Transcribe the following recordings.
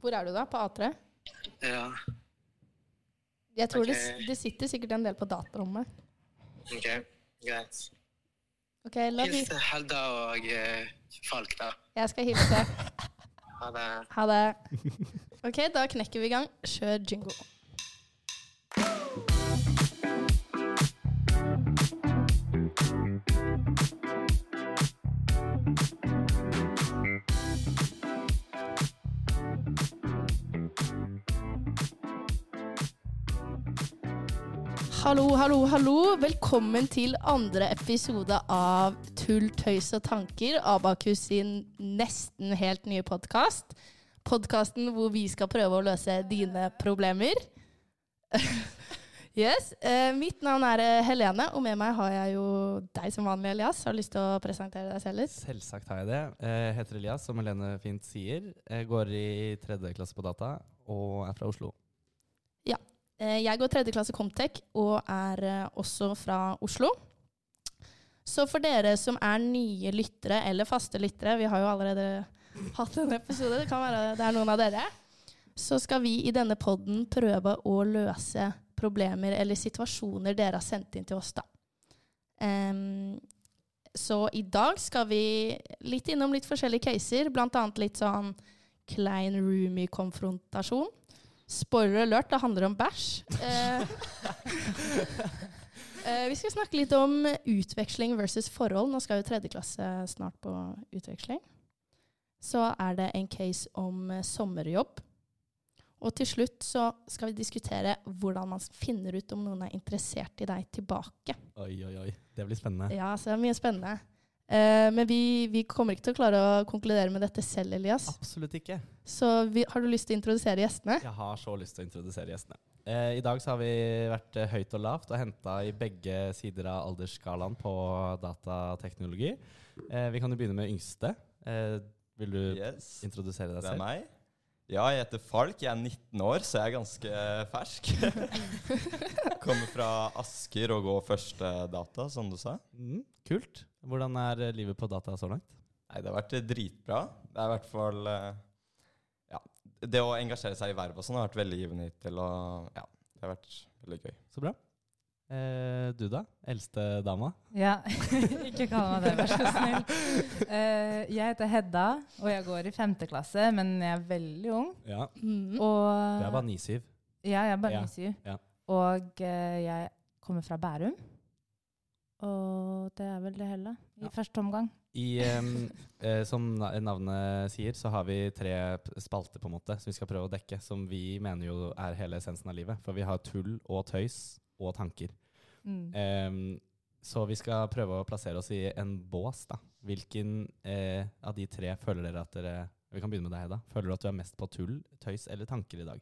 Hvor er du da? På A3? Ja, Jeg tror det, det sitter sikkert en del på datarommet. ok. Greit. Ok, la vi Hils til Hedda og eh, Falk, da. Jeg skal hilse. Ha det. Ha det. Ok, da knekker vi i gang. Kjør jingle. Hallo, hallo, hallo. Velkommen til andre episode av Tull, tøys og tanker, Abakus sin nesten helt nye podkast. Podkasten hvor vi skal prøve å løse dine problemer. yes. Eh, mitt navn er eh, Helene, og med meg har jeg jo deg som vanlig, Elias. Har du lyst til å presentere deg selv litt? Selvsagt har jeg det. Jeg heter Elias, som Helene fint sier. Jeg går i tredje klasse på data og er fra Oslo. Eh, Jeg går tredje klasse Comtech og er eh, også fra Oslo. Så for dere som er nye lyttere eller faste lyttere, vi har jo allerede hatt en episode, det kan være det er noen av dere, så skal vi i denne podden prøve å løse problemer eller situasjoner dere har sendt inn til oss, da. Um, så i dag skal vi litt innom litt forskjellige caser, annet litt sånn klein roomie-konfrontasjon. Spoiler alert, det handler om bæsj. Eh, eh, vi skal snakke litt om utveksling versus forhold. Nå skal jo tredje klasse snart på utveksling. Så er det en case om eh, sommerjobb. Og til slutt så skal vi diskutere hvordan man finner ut om noen er interessert i deg tilbake. Oi, oi, oi. Det blir spennende. Ja, så det er mye spennende. Eh, men vi, vi kommer ikke til å klare å konkludere med dette selv, Elias. Absolutt ikke. Så vi, har du lyst til å introdusere gjestene? Jeg har så lyst til å introdusere gjestene. Uh, I dag så har vi vært eh, høyt og lavt og henta i begge sider av aldersskalaen på datateknologi. Uh, vi kan jo begynne med yngste. Eh, vil du Yes. introdusere deg selv? Det er meg. Ja, jeg heter Falk. Jeg er 19 år, så jeg er ganske fersk. Kommer fra Asker og går første data, som du sa. Mm, kult. Hvordan er eh, livet på data så langt? Nei, det har vært dritbra. Det er i hvert fall eh, Ja. Det å engasjere seg i verv og sånn har vært veldig givende hittil, og ja, det har vært veldig gøy. Så bra. Eh, du da? Eldste dama? Ja, ikke kall meg det, vær så snill. Eh, jeg heter Hedda, og jeg går i femte klasse, men jeg er veldig ung. Ja. Mm. Og Du er bare 9-7. Ja, jeg er bare Ja, 97. ja. Og eh, jeg kommer fra Bærum. Og det er vel det hele i Ja. første omgang. I, em, eh, som na- navnet sier, så har vi tre p- spalter på en måte som vi skal prøve å dekke, som vi mener jo er hele essensen av livet. For vi har tull og tøys og tanker. Mm. Em, så vi skal prøve å plassere oss i en bås. da. Hvilken eh, av de tre føler dere at dere Vi kan begynne med deg, da. Føler du at du er mest på tull, tøys eller tanker i dag?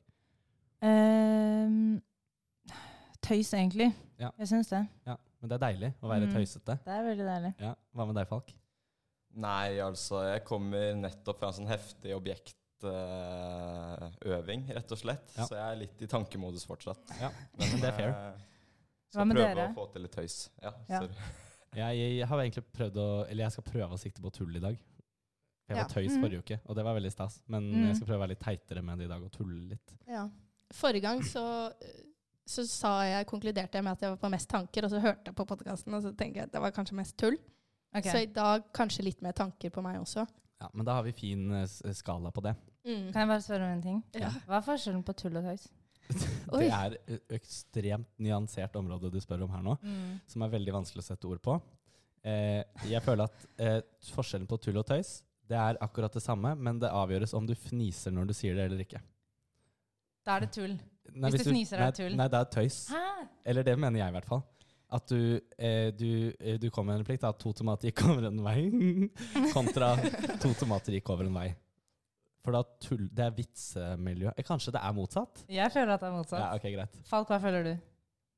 Um, tøys, egentlig. Ja. Jeg syns det. Ja, Men det er deilig å være Mm. tøysete. Det er veldig deilig. Ja. Hva med deg, Falk? Nei, altså, jeg kommer nettopp fra en sånn heftig objektøving, rett og slett. Ja. Så jeg er litt i tankemodus fortsatt. Ja, men det er fair. Hva med dere? Skal prøve å få til litt tøys. Ja, Ja. Jeg, jeg har egentlig prøvd å Eller jeg skal prøve å sikte på tull i dag. Jeg var tøys Mm. forrige uke, og det var veldig stas. Men Mm. jeg skal prøve å være litt teitere med det i dag og tulle litt. Ja. Forrige gang så, så sa jeg, konkluderte jeg med at jeg var på mest tanker, og så hørte jeg på podkasten, og så tenker jeg at det var kanskje mest tull. Okay. Så i dag kanskje litt mer tanker på meg også. Ja, Men da har vi fin eh, skala på det. Mm. Kan jeg bare spørre om en ting? Ja. Hva er forskjellen på tull og tøys? Oi. Det er et ekstremt nyansert område du spør om her nå, som er veldig vanskelig å sette ord på. Eh, jeg føler at eh, forskjellen på tull og tøys det er akkurat det samme, men det avgjøres om du fniser når du sier det eller ikke. Da er det tull. Nei, Hvis du fniser, er det tull. Nei, det er tøys. Hæ? Eller det mener jeg i hvert fall. At du, eh, du, eh, du kom med en replikk da, at to tomater gikk over en vei, kontra to tomater gikk over en vei. For da tull, det er vitsemiljø. Eh, Kanskje det er motsatt? Jeg føler at det er motsatt. Ja, ok, greit. Falk, hva føler du?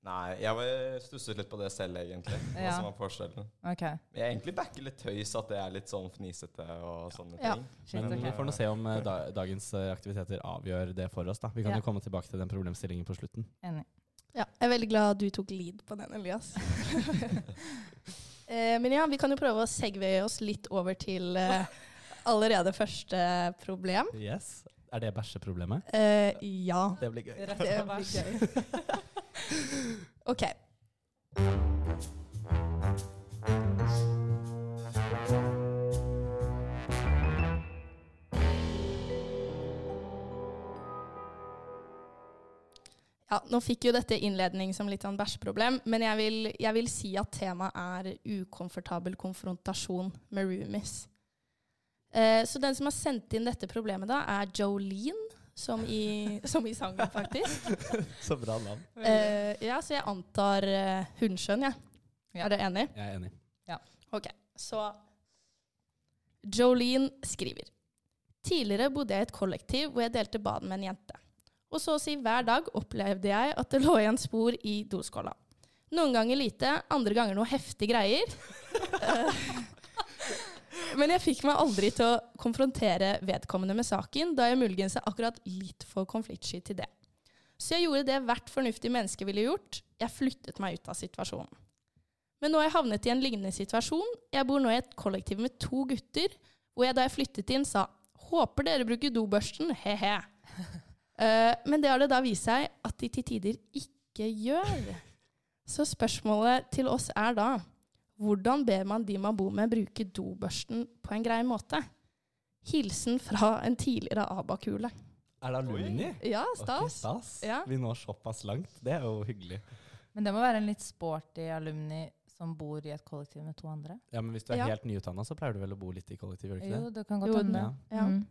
Nei, jeg var- stusset litt på det selv, egentlig. Hva Ja. som var forskjellen. Ok, Men jeg egentlig backer litt tøys, at det er litt sånn fnisete og sånne Ja. ting. shit, Men ok. vi får nå se om eh, da, dagens eh, aktiviteter avgjør det for oss. da. Vi kan Ja. jo komme tilbake til den problemstillingen på slutten. Enig. Ja, jeg er veldig glad du tok lead på den, Elias. eh, men ja, vi kan jo prøve å segwaye oss litt over til eh, allerede første problem. Yes. Er det bæsjeproblemet? Eh, ja. Det blir gøy. Rett Det blir gøy. OK. Ja, nå fikk jo dette innledning som litt sånn bæsjeproblem, men jeg vil, jeg vil si at temaet er ukomfortabel konfrontasjon med roomies. Eh, så den som har sendt inn dette problemet, da, er Jolene, som i, som i sangen, faktisk. Så bra navn. Eh, ja, så jeg antar uh, hundskjønn, jeg. Ja. Er du enig? Jeg er enig. Ja. Ok, så Jolene skriver Tidligere bodde jeg i et kollektiv hvor jeg delte bad med en jente. Og så å si hver dag opplevde jeg at det lå igjen spor i doskåla. Noen ganger lite, andre ganger noe heftige greier. Eh, Men jeg fikk meg aldri til å konfrontere vedkommende med saken, da jeg muligens er akkurat litt for konfliktsky til det. Så jeg gjorde det hvert fornuftig menneske ville gjort. Jeg flyttet meg ut av situasjonen. Men nå har jeg havnet i en lignende situasjon. Jeg bor nå i et kollektiv med to gutter, hvor jeg da jeg flyttet inn sa håper dere bruker dobørsten, he-he. Eh, men det har det da vist seg at de til tider ikke gjør. Så spørsmålet til oss er da hvordan ber man de man bor med, bruke dobørsten på en grei måte? Hilsen fra en tidligere ABAK-kule. Er det alumni? Ja, stas. stas. stas. Ja. Vi når såpass langt. Det er jo hyggelig. Men det må være en litt sporty alumni som bor i et kollektiv med to andre? Ja, Men hvis du er Ja. helt nyutdanna, så pleier du vel å bo litt i kollektiv? ikke Jo, det? det kan godt hende. Ja. Ja. Mm.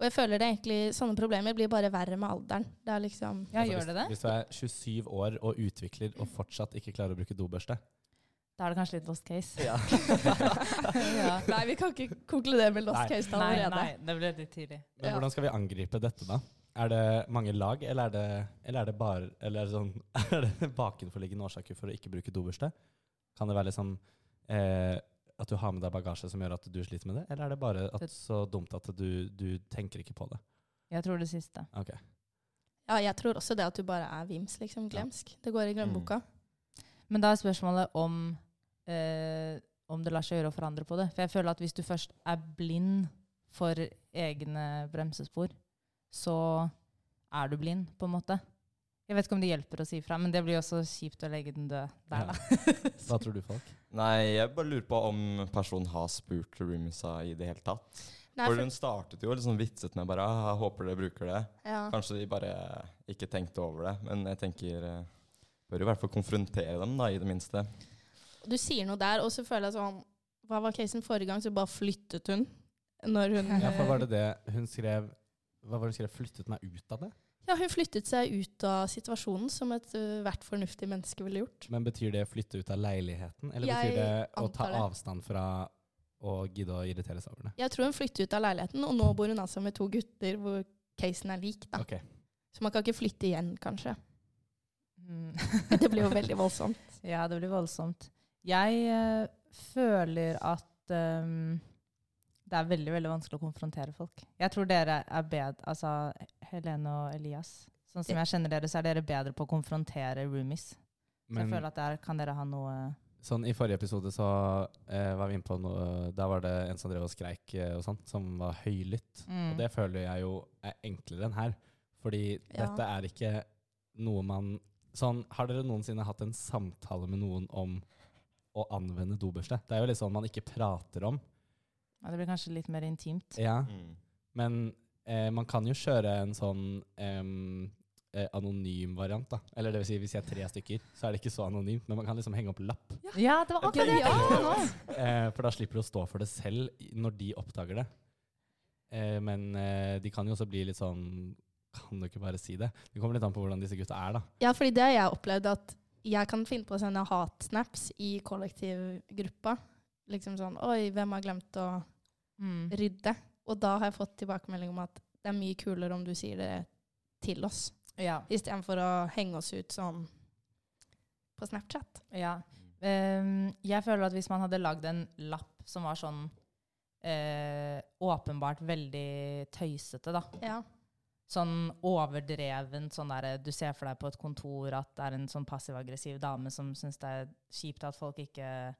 Og jeg føler det egentlig, sånne problemer blir bare verre med alderen. Det er liksom Ja, Altså, gjør hvis, det det? Hvis du er 27 år og utvikler og fortsatt ikke klarer å bruke dobørste Da er det kanskje litt lost case. Ja. ja. Nei, vi kan ikke konkludere med lost Nei. case da Nei, nei, det ble litt tidlig. Men Ja. hvordan skal vi angripe dette, da? Er det mange lag, eller er det, eller er det bare Eller er det, sånn, er det bakenforliggende årsaker for å ikke bruke dobørste? Kan det være liksom eh, at du har med deg bagasje som gjør at du sliter med det, eller er det bare at så dumt at du, du tenker ikke på det? Jeg tror det siste. Ok. Ja, jeg tror også det at du bare er vims, liksom. Glemsk. Det går i glemmeboka. Men da er spørsmålet om, eh, om det lar seg gjøre å forandre på det. For jeg føler at hvis du først er blind for egne bremsespor, så er du blind, på en måte. Jeg vet ikke om det hjelper å si fra, men det blir også kjipt å legge den død der, Ja. da. Hva tror du, folk? Nei, jeg bare lurer på om personen har spurt roomisa i det hele tatt. Nei, For for, hun startet jo liksom vitset med bare ah, håper dere bruker det'. ja. Kanskje de bare ikke tenkte over det. Men jeg tenker Bør Bør i hvert fall konfrontere dem, da, i det minste. Du sier noe der, og så føler jeg sånn Hva var casen forrige gang? Så bare flyttet hun. Når hun Ja, for var det det hun skrev Hva var det hun skrev? 'Flyttet meg ut av det'? Ja, hun flyttet seg ut av situasjonen, som et uh, fornuftig menneske ville gjort. Men betyr det flytte ut av leiligheten, eller Jeg betyr det å ta det. avstand fra å gidde å irritere seg over det? Jeg tror hun flyttet ut av leiligheten, og nå bor hun altså med to gutter hvor casen er lik. da. Okay. Så man kan ikke flytte igjen, kanskje. Mm. Det blir jo veldig voldsomt. Ja, det blir voldsomt. Jeg uh, føler at ehm, det er veldig veldig vanskelig å konfrontere folk. Jeg tror dere er bedre, altså Helene og Elias. Sånn som jeg kjenner dere, så er dere bedre på å konfrontere roomies. Så jeg Men føler at der kan dere ha noe sånn, i forrige episode så eh, var vi inne på noe Da var det en som drev og skreik eh, og sånn, som var høylytt. mm. Og det føler jeg jo er enklere enn her. Fordi Ja. dette er ikke noe man Sånn, Har dere noensinne hatt en samtale med noen om å anvende dobørste? Det er jo litt sånn man ikke prater om. Ja, Det blir kanskje litt mer intimt. Ja, Mm. Men eh, man kan jo kjøre en sånn eh, anonym variant, da. Eller det vil si, hvis jeg er tre stykker, så er det ikke så anonymt, men man kan liksom henge opp lapp. Ja, det var akkurat det tenkte! Eh, for da slipper du å stå for det selv når de oppdager det. Eh, men eh, de kan jo også bli litt sånn Kan du ikke bare si det? Det kommer litt an på hvordan disse gutta er, da. Ja, fordi det har jeg opplevd at jeg kan finne på å sende hatsnaps i kollektivgruppa. Liksom sånn Oi, hvem har glemt å Mm. rydde? Og da har jeg fått tilbakemelding om at det er mye kulere om du sier det til oss, Ja. istedenfor å henge oss ut sånn på Snapchat. ja. Um, jeg føler at hvis man hadde lagd en lapp som var sånn uh, åpenbart veldig tøysete, da. Ja. sånn overdreven sånn derre Du ser for deg på et kontor at det er en sånn passiv-aggressiv dame som syns det er kjipt at folk ikke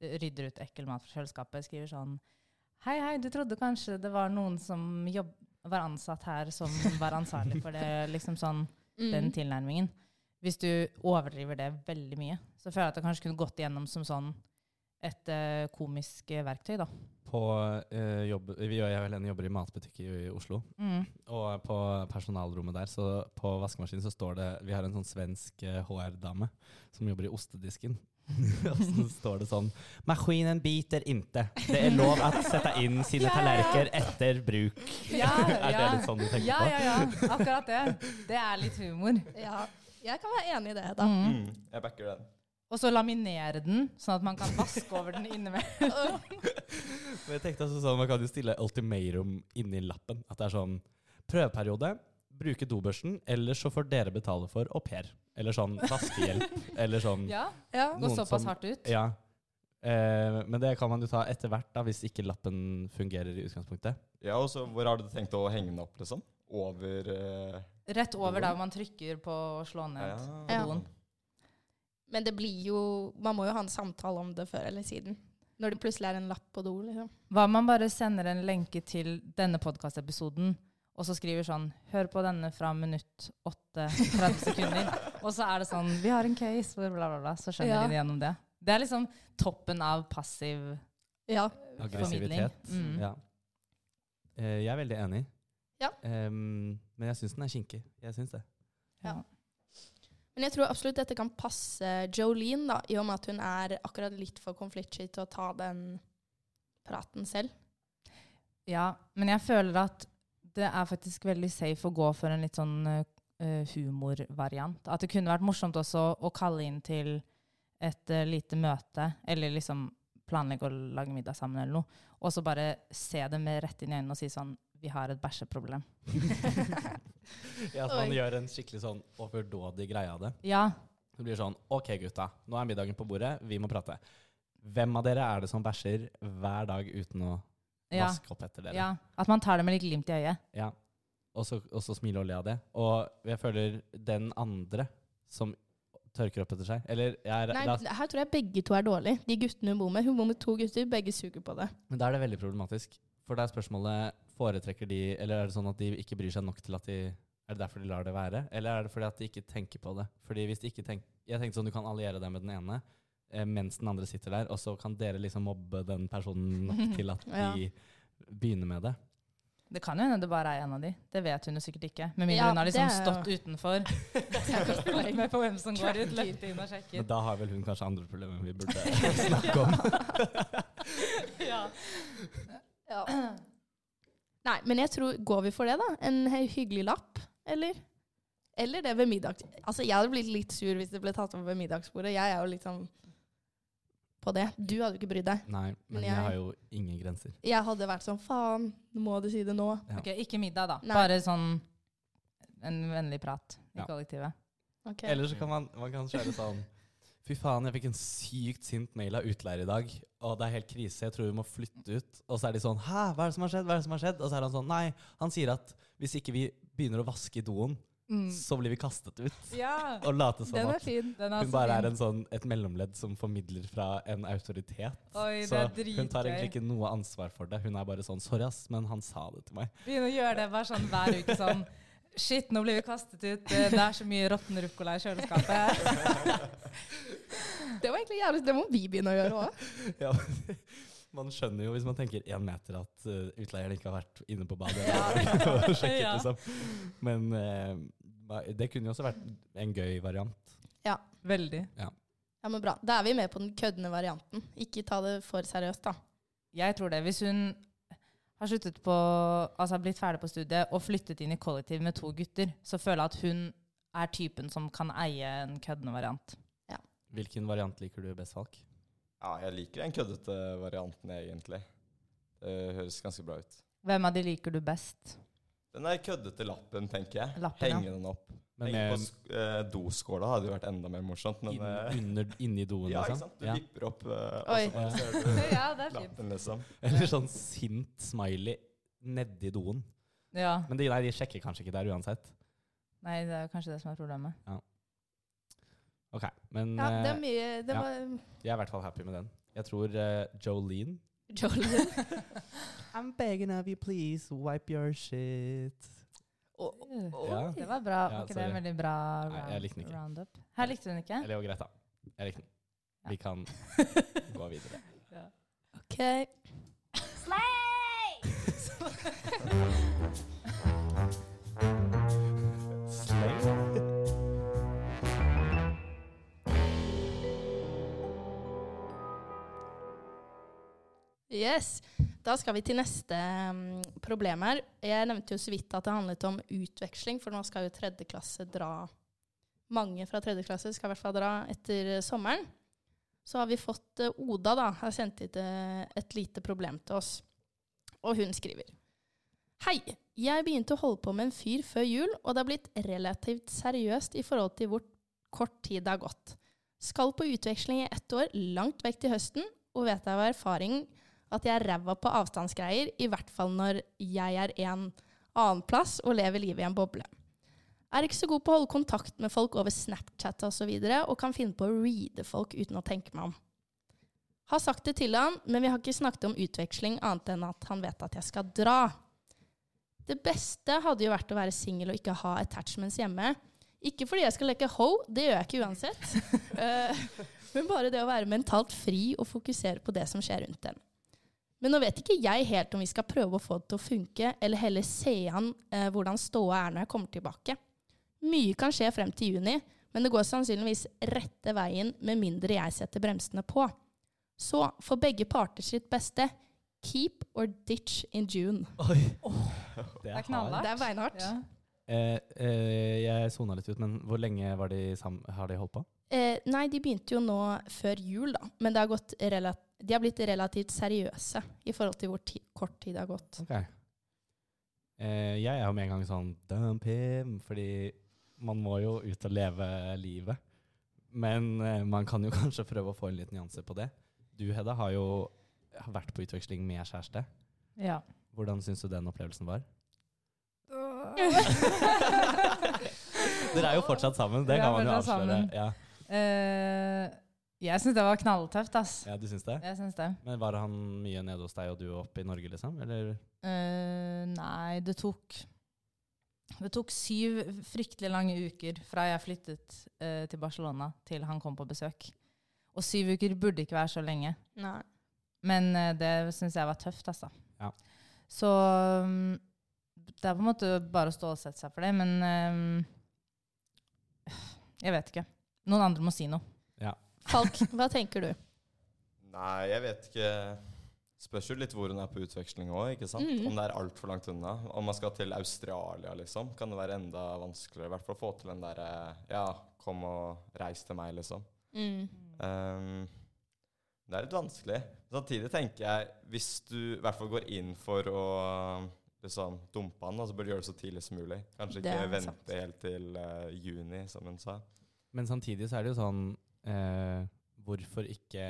rydder ut ekkel mat fra kjøleskapet. Skriver sånn Hei, hei, du trodde kanskje det var noen som jobb, var ansatt her som var ansvarlig for det, liksom sånn, Mm. den tilnærmingen. Hvis du overdriver det veldig mye, så føler jeg at det kanskje kunne gått igjennom som sånn et uh, komisk eh, verktøy, da. På uh, jobb, vi og jeg og Helene jobber i matbutikk i, i Oslo. Mm. Og på personalrommet der, så på vaskemaskinen så står det Vi har en sånn svensk HR-dame som jobber i ostedisken. og så står det sånn Maskinen biter inte. Det er lov å sette inn sine Ja, ja, ja. tallerkener etter bruk. Ja, er det ja. litt sånn du tenker Ja, på? ja, ja. Akkurat det. Det er litt humor. Ja, jeg kan være enig i det, da. Mm. Mm, jeg backer den. Og så laminere den, sånn at man kan vaske over den innimellom. Men jeg tenkte også sånn, Man kan jo stille ultimatum inni lappen. At det er sånn Prøveperiode. Bruke dobørsten, eller så får dere betale for au pair. Eller sånn vaskehjelp. eller sånn Ja, Ja. Gå såpass hardt ut. Ja. Eh, men det kan man jo ta etter hvert, da, hvis ikke lappen fungerer i utgangspunktet. Ja, og så Hvor har du tenkt å henge den opp, liksom? Over eh, Rett over der man trykker på å slå ned ja. på Ja. doen. Men det blir jo Man må jo ha en samtale om det før eller siden. Når det plutselig er en lapp på do, liksom. Hva om man bare sender en lenke til denne podkastepisoden, og så skriver sånn Hør på denne fra minutt 8, 30 sekunder. og så er det sånn Vi har en case, bla, bla, bla. bla så skjønner Ja. de det gjennom det. Det er liksom toppen av passiv Ja. Aggressivitet. Mm. Ja. Eh, jeg er veldig enig. Ja. Um, men jeg syns den er kinkig. Jeg syns det. Ja. Men jeg tror absolutt dette kan passe Jolene, da, i og med at hun er akkurat litt for konfliktsky til å ta den praten selv. Ja, men jeg føler at det er faktisk veldig safe å gå for en litt sånn uh, humorvariant. At det kunne vært morsomt også å kalle inn til et uh, lite møte, eller liksom planlegge å lage middag sammen eller noe, og så bare se dem rett inn i øynene og si sånn Vi har et bæsjeproblem. Ja, At man Oi. gjør en skikkelig sånn overdådig greie av det. Ja. Det blir sånn OK, gutta. Nå er middagen på bordet. Vi må prate. Hvem av dere er det som bæsjer hver dag uten å Ja. vask opp etter dere? ja. At man tar det med litt glimt i øyet. Ja. Og så, og så smile og le av det. Og jeg føler den andre som tørker opp etter seg Eller jeg er, Nei, da, her tror jeg begge to er dårlige. De guttene hun bor med. Hun bor med to gutter, begge suger på det. Men da er det veldig problematisk. For da er spørsmålet Foretrekker de Eller er det sånn at de ikke bryr seg nok til at de Er det derfor de lar det være? Eller er det fordi at de ikke tenker på det? Fordi hvis de ikke tenker Jeg tenkte sånn du kan alliere deg med den ene mens den andre sitter der, og så kan dere liksom mobbe den personen nok til at Ja. de begynner med det. Det kan jo hende det bare er en av de. Det vet hun jo sikkert ikke. Med mindre Ja, hun har liksom er jo- stått utenfor fulgt med på hvem som går ut, løpt inn og sjekket. Men da har vel hun kanskje andre problemer vi burde snakke om. ja. Ja. Nei, men jeg tror Går vi for det, da? En hyggelig lapp? Eller? Eller det ved middags... Altså, jeg hadde blitt litt sur hvis det ble tatt opp ved middagsbordet. Jeg er jo litt sånn på det. Du hadde jo ikke brydd deg. Nei, men Men jeg jeg- har jo ingen grenser. Jeg hadde vært sånn faen, må du si det nå? Ja. Ok, ikke middag, da. Nei. Bare sånn en vennlig prat i Ja. kollektivet. Okay. Eller så kan man, man kan kjøre sånn Fy faen, jeg fikk en sykt sint mail av utleier i dag, og det er helt krise, jeg tror vi må flytte ut. Og så er de sånn Hæ, hva er det som har skjedd? Hva er det som har skjedd? Og så er han sånn Nei, han sier at hvis ikke vi begynner å vaske i doen, så blir vi kastet ut. Ja, Og late som Den at fin. hun bare fin. er en sånn, et mellomledd som formidler fra en autoritet. Oi, det så hun tar egentlig ikke noe ansvar for det. Hun er bare sånn Sorry, ass, men han sa det til meg. Begynne å gjøre det bare sånn hver uke sånn Shit, nå blir vi kastet ut. Det er så mye råtten ruccola i kjøleskapet. Det var egentlig jævlig Det må vi begynne å gjøre òg. Ja, man skjønner jo hvis man tenker én meter at uh, utleieren ikke har vært inne på badet. Ja. og sjekket, Ja. liksom. Men eh, det kunne jo også vært en gøy variant. Ja. Veldig. Ja, men bra. Da er vi med på den køddende varianten. Ikke ta det for seriøst, da. Jeg tror det. Hvis hun har sluttet på, altså blitt ferdig på studiet og flyttet inn i kollektiv med to gutter, så føler jeg at hun er typen som kan eie en køddende variant. Hvilken variant liker du best, Falk? Ja, jeg liker den køddete varianten, egentlig. Det høres ganske bra ut. Hvem av de liker du best? Den der køddete lappen, tenker jeg. Lappen, ja. Henge den opp. Men Henge på med sk eh, doskåla hadde jo vært enda mer morsomt. Men inn, eh, under, inni doen, ja, ikke liksom? sant? Du Ja. vipper opp, eh, Oi. og så ser du Ja, er lappen, liksom. Eller sånn sint smiley nedi doen. Ja. Men de, nei, de sjekker kanskje ikke der uansett. Nei, det er kanskje det som er problemet. Ok, men Ja, det eh, er mye Det ja. var jeg er i hvert fall happy med den. Jeg tror uh, Jolene Jolien. I'm begging of you, please wipe your shit. Ja. Det var bra. Ja, Var ikke det en veldig bra Nei, jeg round, likte den ikke. roundup? Her likte du den ikke? Eller var greit, da. Jeg likte den. Vi kan gå videre. OK. Slay. Yes. Da skal vi til neste um, problem her. Jeg nevnte jo så vidt at det handlet om utveksling, for nå skal jo tredje klasse dra Mange fra tredje klasse skal i hvert fall dra etter eh, sommeren. Så har vi fått uh, Oda, da, har sendt hit eh, et lite problem til oss. Og hun skriver Hei. Jeg begynte å holde på med en fyr før jul, og det har blitt relativt seriøst i forhold til hvor kort tid det har gått. Skal på utveksling i ett år, langt vekk til høsten, og vet av erfaring at jeg er ræva på avstandsgreier, i hvert fall når jeg er en annen plass og lever livet i en boble. Er ikke så god på å holde kontakt med folk over Snapchat osv. Og, så videre, og kan finne på å reade folk uten å tenke meg om. Har sagt det til han, men vi har ikke snakket om utveksling annet enn at han vet at jeg skal dra. Det beste hadde jo vært å være singel og ikke ha attachments hjemme. Ikke fordi jeg skal leke ho, det gjør jeg ikke uansett. Eh, men bare det å være mentalt fri og fokusere på det som skjer rundt en. Men nå vet ikke jeg helt om vi skal prøve å få det til å funke, eller heller se an eh, hvordan ståa er når jeg kommer tilbake. Mye kan skje frem til juni, men det går sannsynligvis rette veien med mindre jeg setter bremsene på. Så for begge parter sitt beste, keep or ditch in June. Oi. Det er knallhardt. Det er beinhardt. Ja. Eh, eh, jeg sona litt ut, men hvor lenge var de sam har de holdt på? Eh, nei, de begynte jo nå før jul, da. Men det har gått de har blitt relativt seriøse i forhold til hvor ti kort tid det har gått. Ok. Eh, jeg er jo med en gang sånn Dump him, fordi man må jo ut og leve livet. Men eh, man kan jo kanskje prøve å få en liten nyanse på det. Du, Hedda, har jo vært på utveksling med kjæreste. ja. Hvordan syns du den opplevelsen var? Dere er jo fortsatt sammen, det kan man jo avsløre. sammen. Ja. Eh, jeg syns det var knalltøft, ass. ja, du syns det? Jeg syns det. Men var han mye nede hos deg og du oppe i Norge, liksom? Eller? Uh, nei, det tok Det tok syv fryktelig lange uker fra jeg flyttet uh, til Barcelona til han kom på besøk. Og syv uker burde ikke være så lenge. Nei. Men uh, det syns jeg var tøft, altså. Ja. Så um, det er på en måte bare å stå og sette seg for det, men um, Jeg vet ikke. Noen andre må si noe. Falk, hva tenker du? Nei, jeg vet ikke. Spørs jo litt hvor hun er på utveksling òg, ikke sant? Mm. Om det er altfor langt unna. Om man skal til Australia, liksom, kan det være enda vanskeligere. I hvert fall få til den derre Ja, kom og reis til meg, liksom. Mm. Um, det er litt vanskelig. Samtidig tenker jeg, hvis du i hvert fall går inn for å liksom dumpe han, så bør du gjøre det så tidlig som mulig. Kanskje ikke vente sant. helt til uh, juni, som hun sa. Men samtidig så er det jo sånn eh, Hvorfor ikke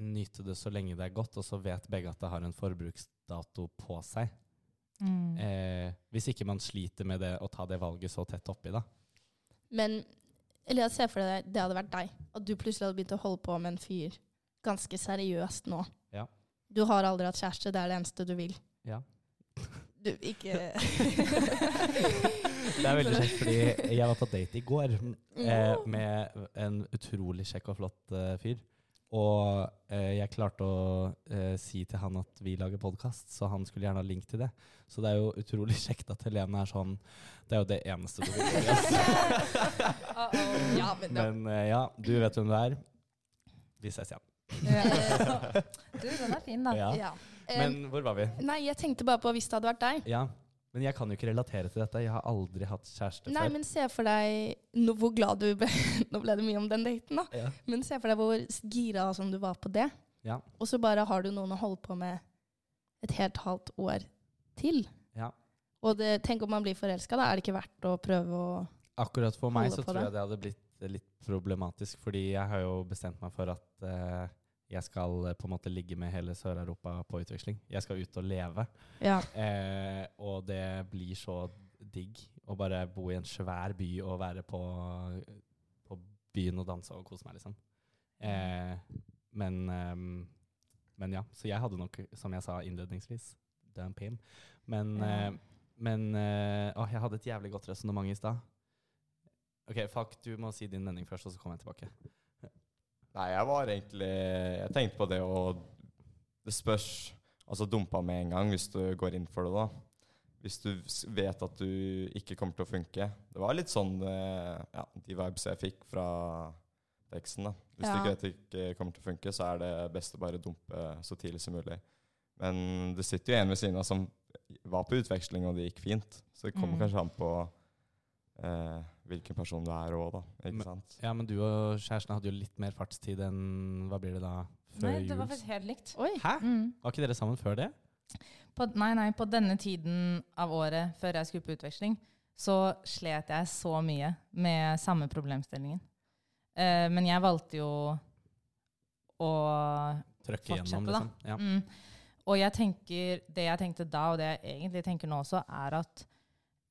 nyte det så lenge det er godt, og så vet begge at det har en forbruksdato på seg? Mm. Eh, hvis ikke man sliter med det å ta det valget så tett oppi, da. Men Elias, se for deg det hadde vært deg. At du plutselig hadde begynt å holde på med en fyr ganske seriøst nå. Ja. Du har aldri hatt kjæreste, det er det eneste du vil. Ja. Du, ikke Det er veldig kjekt, fordi jeg var på date i går eh, med en utrolig kjekk og flott eh, fyr. Og eh, jeg klarte å eh, si til han at vi lager podkast, så han skulle gjerne ha link til det. Så det er jo utrolig kjekt at Helene er sånn Det er jo det eneste du vil. Elias. Ja, men da. Men eh, ja, du vet hvem du er. Vi ses igjen. Du, den er fin, da. Ja. Ja. Men hvor var vi? nei, jeg tenkte bare på hvis det hadde vært deg. Ja, men jeg kan jo ikke relatere til dette. Jeg har aldri hatt kjæreste Nei, før. men se for deg nå, hvor glad du ble. Nå ble det mye om den daten, da. Ja. Men se for deg hvor gira som du var på det. Ja. Og så bare har du noen å holde på med et helt halvt år til. Ja. Og det, tenk om man blir forelska, da er det ikke verdt å prøve å Akkurat for meg så på tror det. jeg det hadde blitt litt problematisk, fordi jeg har jo bestemt meg for at eh, jeg skal eh, på en måte ligge med hele Sør-Europa på utveksling. Jeg skal ut og leve. Ja. Eh, og det blir så digg å bare bo i en svær by og være på, på byen og danse og kose meg, liksom. Eh, men ehm, men ja, så jeg hadde nok, som jeg sa innledningsvis, dump pim. Men, Ja. eh, men eh, Å, jeg hadde et jævlig godt resonnement i stad. OK, fuck, du må si din mening først, og så kommer jeg tilbake. Nei, jeg var egentlig Jeg tenkte på det å Det spørs Altså dumpa med en gang hvis du går inn for det, da. Hvis du vet at du ikke kommer til å funke. Det var litt sånn eh, ja, de vibes jeg fikk fra teksten. da. Hvis du ikke vet det ikke kommer til å funke, så er det best å bare dumpe så tidlig som mulig. Men det sitter jo en ved siden av som var på utveksling, og det gikk fint. Så det kommer Mm. kanskje an på eh, hvilken person du er òg, da. Ikke Men- sant? Ja, men du og kjæresten hadde jo litt mer fartstid enn Hva blir det da? Før Nei, det var faktisk helt likt. Oi. Hæ? Mm. Var ikke dere sammen før det? På, nei, nei, på denne tiden av året før jeg skulle på utveksling, så slet jeg så mye med samme problemstillingen. Eh, men jeg valgte jo å Trøkke Fortsette, igjennom, da. liksom? Ja. mm, Og jeg tenker, det jeg tenkte da, og det jeg egentlig tenker nå også, er at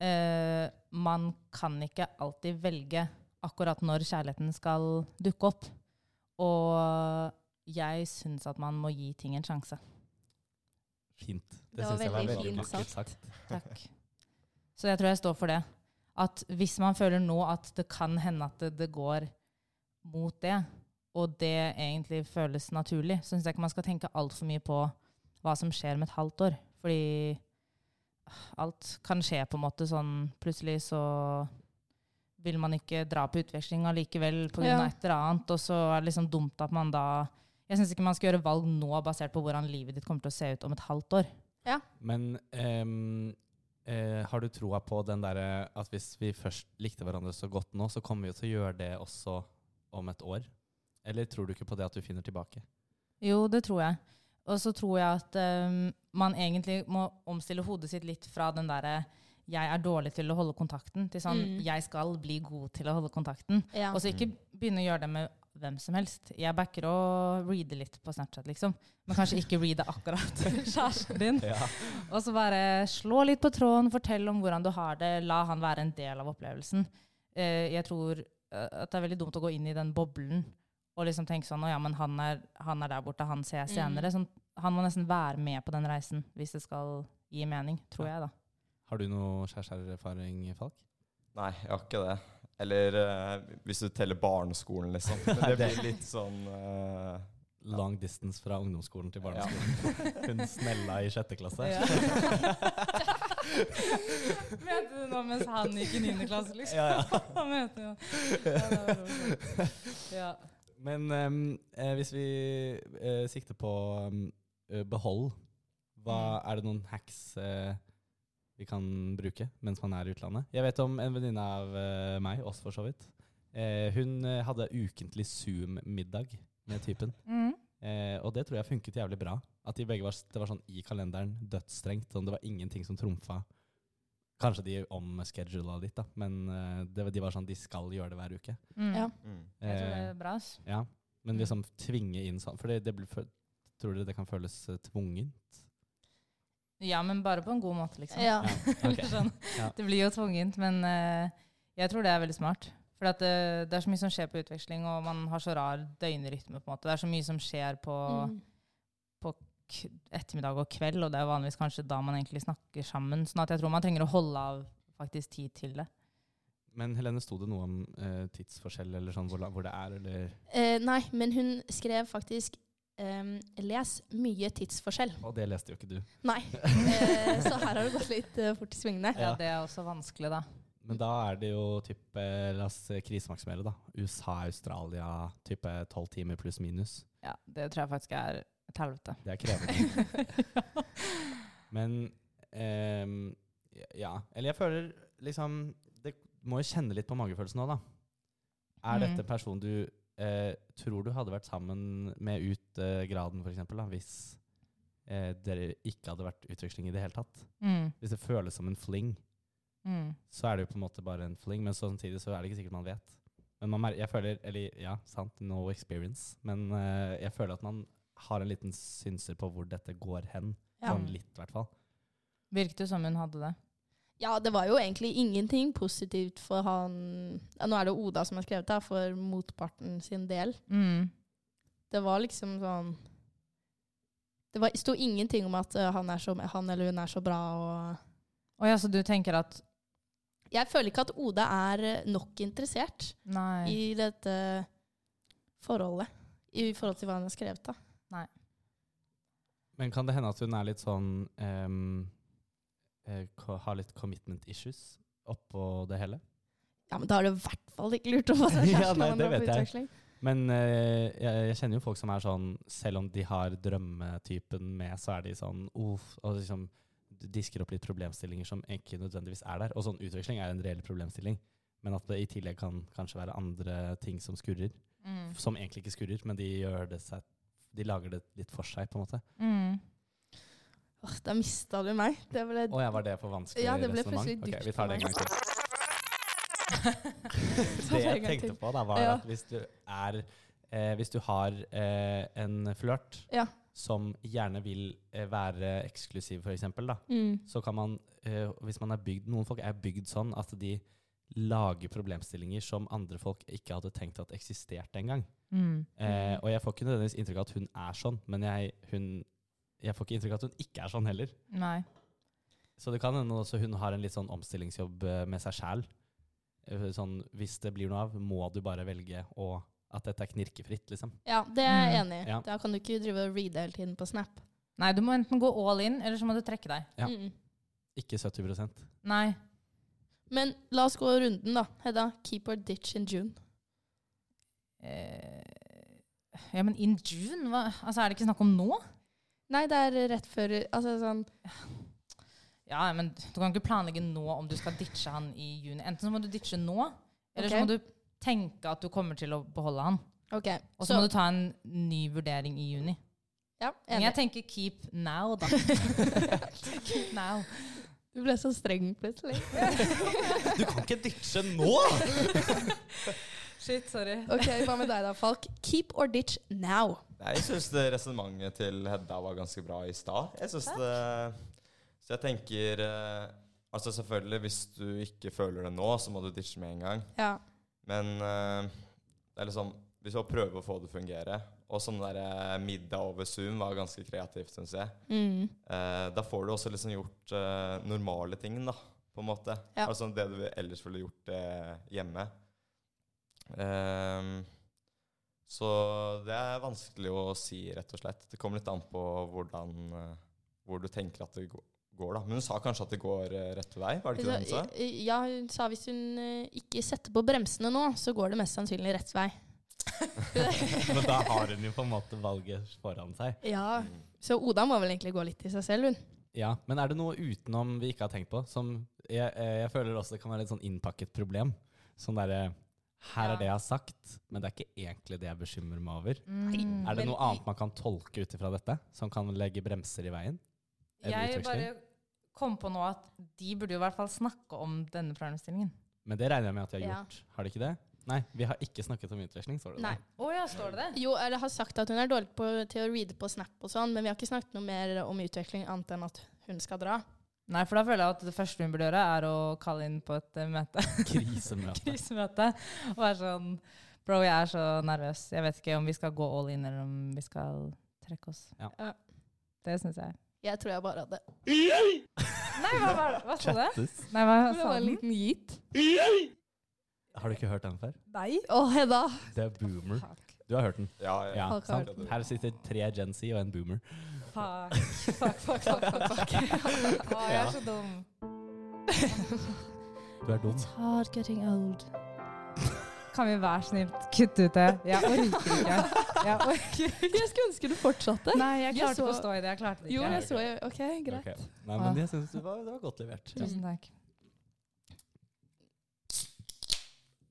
eh, man kan ikke alltid velge akkurat når kjærligheten skal dukke opp. Og jeg syns at man må gi ting en sjanse. Fint. Det, Det syns jeg var veldig vakkert sagt. Takk. Så jeg tror jeg står for det. At hvis man føler nå at det kan hende at det, det går mot det, og det egentlig føles naturlig, så syns jeg ikke man skal tenke altfor mye på hva som skjer med et halvt år. Fordi alt kan skje på en måte sånn Plutselig så vil man ikke dra på utveksling allikevel pga. Ja. et eller annet, og så er det liksom dumt at man da Jeg syns ikke man skal gjøre valg nå basert på hvordan livet ditt kommer til å se ut om et halvt år. Men um, uh, har du troa på den derre at hvis vi først likte hverandre så godt nå, så kommer vi jo til å gjøre det også om et år? Eller tror du ikke på det at du finner tilbake? Jo, det tror jeg. Og så tror jeg at um, man egentlig må omstille hodet sitt litt fra den derre jeg er dårlig til å holde kontakten, til sånn Mm. jeg skal bli god til å holde kontakten. Ja. Og så ikke begynne å gjøre det med hvem som helst. Jeg backer å reade litt på Snapchat, liksom. Men kanskje ikke reade akkurat kjæresten din. Og så bare slå litt på tråden, fortell om hvordan du har det, la han være en del av opplevelsen. Uh, jeg tror eh, at det er veldig dumt å gå inn i den boblen og liksom tenke sånn Å ja, men han er, han er der borte, han ser jeg senere. Sånn, han må nesten være med på den reisen hvis det skal gi mening, tror jeg, da. Har du noe kjæresteerfaring, Falk? Nei, jeg har ikke det. Eller uh, hvis du teller barneskolen, liksom. Men det blir litt sånn uh, Long distance fra ungdomsskolen til Ja. barneskolen. Hun snella i sjette klasse. Mente du nå mens han gikk i niende klasse, liksom? Ja, ja. Ja, Men ehm, eh, hvis vi eh, sikter på um, eh, behold, hva, Mm. er det noen hacks eh, vi kan bruke mens man er i utlandet? Jeg vet om en venninne av eh, meg, oss for så vidt. Eh, hun hadde ukentlig Zoom-middag med typen. Mm. Og det tror jeg funket jævlig bra. At de begge var, det var sånn i kalenderen, dødsstrengt. Sånn, det var ingenting som trumfa. Kanskje de omschedula litt, da, men eh, det, de var sånn de skal gjøre det hver uke. Mm. Ja. mm. Jeg tror det Eh, er bra. ass. ja, men liksom tvinge inn sånn For det, det blir, tror dere det kan føles eh, tvungent? Ja, men bare på en god måte, liksom. Ja. ok. sånn. Ja. Det blir jo tvungent, men uh, jeg tror det er veldig smart. For at, eh, det er så mye som skjer på utveksling, og man har så rar døgnrytme. på en måte. Det er så mye som skjer på Mm. Ettermiddag og kveld, og det er vanligvis kanskje da man egentlig snakker sammen. Sånn at jeg tror man trenger å holde av faktisk tid til det. Men Helene, sto det noe om eh, tidsforskjell, eller sånn hvor, hvor det er, eller Eh, nei, men hun skrev faktisk Um, 'les mye tidsforskjell'. Og det leste jo ikke du. Nei. Eh, så her har det gått litt uh, fort i svingene. Ja, Ja. Det er også vanskelig, da. Men da er det jo type La oss krisemaksimere, da. USA, Australia, type tolv timer pluss minus. Ja, Det tror jeg faktisk er et helvete. Det er krevende. Men um, ja. Eller jeg føler liksom Det må jo kjenne litt på magefølelsen nå, da. Er Mm. dette en person du eh, tror du hadde vært sammen med ut eh, graden, f.eks., hvis eh, dere ikke hadde vært utveksling i det hele tatt? Mm. Hvis det føles som en fling, Mm. så er det jo på en måte bare en fling, men samtidig så er det ikke sikkert man vet. Men man, jeg føler, eller ja, sant, no experience, men eh, jeg føler at man har en liten synser på hvor dette går hen. Ja. Sånn litt, i hvert fall. Virket jo som hun hadde det. Ja, det var jo egentlig ingenting positivt for han ja, Nå er det Oda som har skrevet det, for motparten sin del. Mm. Det var liksom sånn Det var- sto ingenting om at eh, han, er så, han eller hun er så bra. Og Å ja, så du tenker at jeg føler ikke at Oda er nok interessert Nei. i dette forholdet. I forhold til hva han har skrevet. da. Men kan det hende at hun er litt sånn ehm, eh, Har litt commitment issues oppå det hele? Ja, men da er det i hvert fall ikke lurt å få seg Ja, kjæreste nei, det vet jeg. utveksling. Men uh, jeg, jeg kjenner jo folk som er sånn Selv om de har drømmetypen med, så er de sånn uff, og liksom disker opp litt problemstillinger som ikke nødvendigvis er der. Og sånn utveksling er en reell problemstilling. Men at det i tillegg kan kanskje være andre ting som skurrer. Mm. Som egentlig ikke skurrer, men de gjør det seg De lager det litt for seg, på en måte. Mm. Åh, da mista du meg. Det ble, Å ja, var det for vanskelig Ja, det ble plutselig dypt vi tar det en gang til. Det jeg tenkte på, da, var Ja. at hvis du er eh, Hvis du har eh, en flørt Ja. som gjerne vil eh, være eksklusiv, da, Mm. så kan man eh, Hvis man er bygd Noen folk er bygd sånn at de lager problemstillinger som andre folk ikke hadde tenkt at eksisterte engang. Mm. Eh, og jeg får ikke nødvendigvis inntrykk av at hun er sånn, men jeg, hun, jeg får ikke inntrykk av at hun ikke er sånn heller. Nei. Så det kan hende også hun har en litt sånn omstillingsjobb eh, med seg sjæl. Sånn, hvis det blir noe av, må du bare velge å, at dette er knirkefritt, liksom. Ja, det er jeg Mm. enig i. Ja. Da kan du ikke drive og reade hele tiden på Snap. Nei, du må enten gå all in, eller så må du trekke deg. Ja. Mm. Ikke 70% Nei. Men la oss gå runden, da. Hedda, keep or ditch in June. Eh, ja, men in June? Hva? Altså, er det ikke snakk om nå? Nei, det er rett før Altså sånn Ja, men du kan ikke planlegge nå om du skal ditche han i juni. Enten så må du ditche nå, eller okay. så må du tenke at du kommer til å beholde han. Okay. Og så må du ta en ny vurdering i juni. Ja, Men jeg tenker keep now, da. keep now. Du ble så streng plutselig. Du kan ikke ditche nå! Shit, sorry. OK, hva med deg da, Falk? Keep or ditch now. Jeg syns resonnementet til Hedda var ganske bra i stad. Jeg synes det Så jeg tenker eh, Altså Selvfølgelig, hvis du ikke føler det nå, så må du ditche med en gang. Ja. Men eh, det er liksom Hvis du prøver å få det til å fungere. Og sånn der eh, middag over Zoom var ganske kreativt, syns jeg. Mm. Eh, da får du også liksom gjort eh, normale ting, da, på en måte. Ja. Altså det du ellers ville gjort eh, hjemme. Ehm, så det er vanskelig å si, rett og slett. Det kommer litt an på hvordan, eh, hvor du tenker at det gå- går, da. Men hun sa kanskje at det går eh, rett vei? Var det ikke det hun sa? Ja, hun sa hvis hun ikke setter på bremsene nå, så går det mest sannsynlig rett vei. Men da har hun jo på en måte valget foran seg. Ja. Så Oda må vel egentlig gå litt i seg selv, hun. Ja, Men er det noe utenom vi ikke har tenkt på? Som jeg, eh, jeg føler også kan være et sånn innpakket problem. Sånn derre Her er det jeg har sagt, men det er ikke egentlig det jeg bekymrer meg over. Mm. Er det noe annet man kan tolke ut ifra dette, som kan legge bremser i veien? Jeg bare kom på nå at de burde jo i hvert fall snakke om denne problemstillingen. Men det regner jeg med at de har Ja. gjort. Har de ikke det? Nei, vi har ikke snakket om utveksling, står det Nei. der. Oh, ja, står det det? Jo, eller har sagt at hun er dårlig på, til å reade på Snap og sånn, men vi har ikke snakket noe mer om utveksling annet enn at hun skal dra. Nei, for da føler jeg at det første hun burde gjøre, er å kalle inn på et eh, møte. Krisemøte. Krisemøte. Og være sånn Bro, jeg er så nervøs. Jeg vet ikke om vi skal gå all in, eller om vi skal trekke oss. Ja. Ja. Det syns jeg. Jeg tror jeg bare hadde Nei, hva var det? Hva sa du? Nei, hva Det sa var en liten gitt. Har du ikke hørt den før? Nei. Å, Hedda! Det er boomer. Du har hørt den? Ja, ja. Ja, sant? Her sitter tre Gen Z og en boomer. Fuck. Fuck, fuck, fuck, fuck, fuck. Å, jeg er så dum. Du er dum. Hard getting old. Kan vi være snilt kutte ut det? Jeg orker ikke. Jeg orker. Jeg skulle ønske du fortsatte. Nei, jeg klarte ikke så- å stå i det. Jeg klarte det ikke. Jo, jeg så. OK, greit. Okay. Nei, men jeg syns det var, det var godt levert. Tusen takk.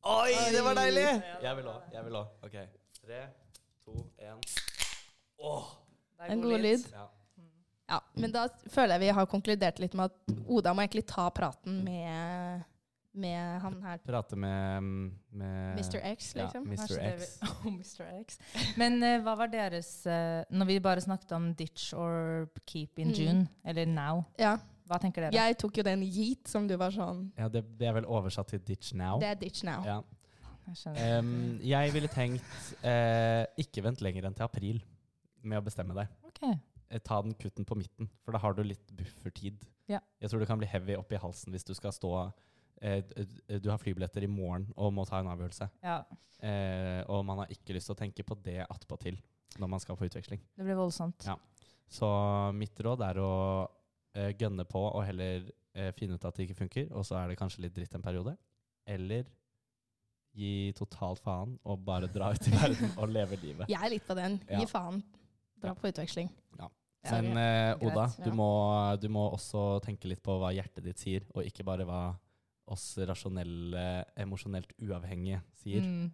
Oi, det var deilig! Jeg vil òg. Jeg vil òg. OK. Tre, to, én. Det er En god lyd. Ja. Ja, men da føler jeg vi har konkludert litt med at Oda må egentlig ta praten med, med han her, Prate med, med Mr. X, liksom. Ja, Kanskje Mr. det X. vi- Oh, Mr. X. Men eh, hva var deres eh, Når vi bare snakket om ditch or keep in Mm. June, eller now, Ja. Hva tenker dere? Jeg tok jo den yeet som du var sånn Ja, det, det er vel oversatt til ditch now. Det er ditch now. Ja. Jeg um, jeg ville tenkt eh, ikke vent lenger enn til april med å bestemme deg. Ok. eh, ta den kutten på midten, for da har du litt buffertid. Ja. Jeg tror det kan bli heavy oppi halsen hvis du skal stå eh, Du har flybilletter i morgen og må ta en avgjørelse. Ja, Eh, og man har ikke lyst til å tenke på det attpåtil når man skal på utveksling. det blir voldsomt. Ja. Så mitt råd er å eh, gønne på og heller uh, finne ut at det ikke funker, og så er det kanskje litt dritt en periode. Eller gi totalt faen og bare dra ut i verden og leve livet. Jeg er litt på den. Ja. Gi faen. Dra på utveksling. Ja. Men eh, Oda, du, må, du må også tenke litt på hva hjertet ditt sier, og ikke bare hva oss rasjonelle, emosjonelt uavhengige sier. Mm.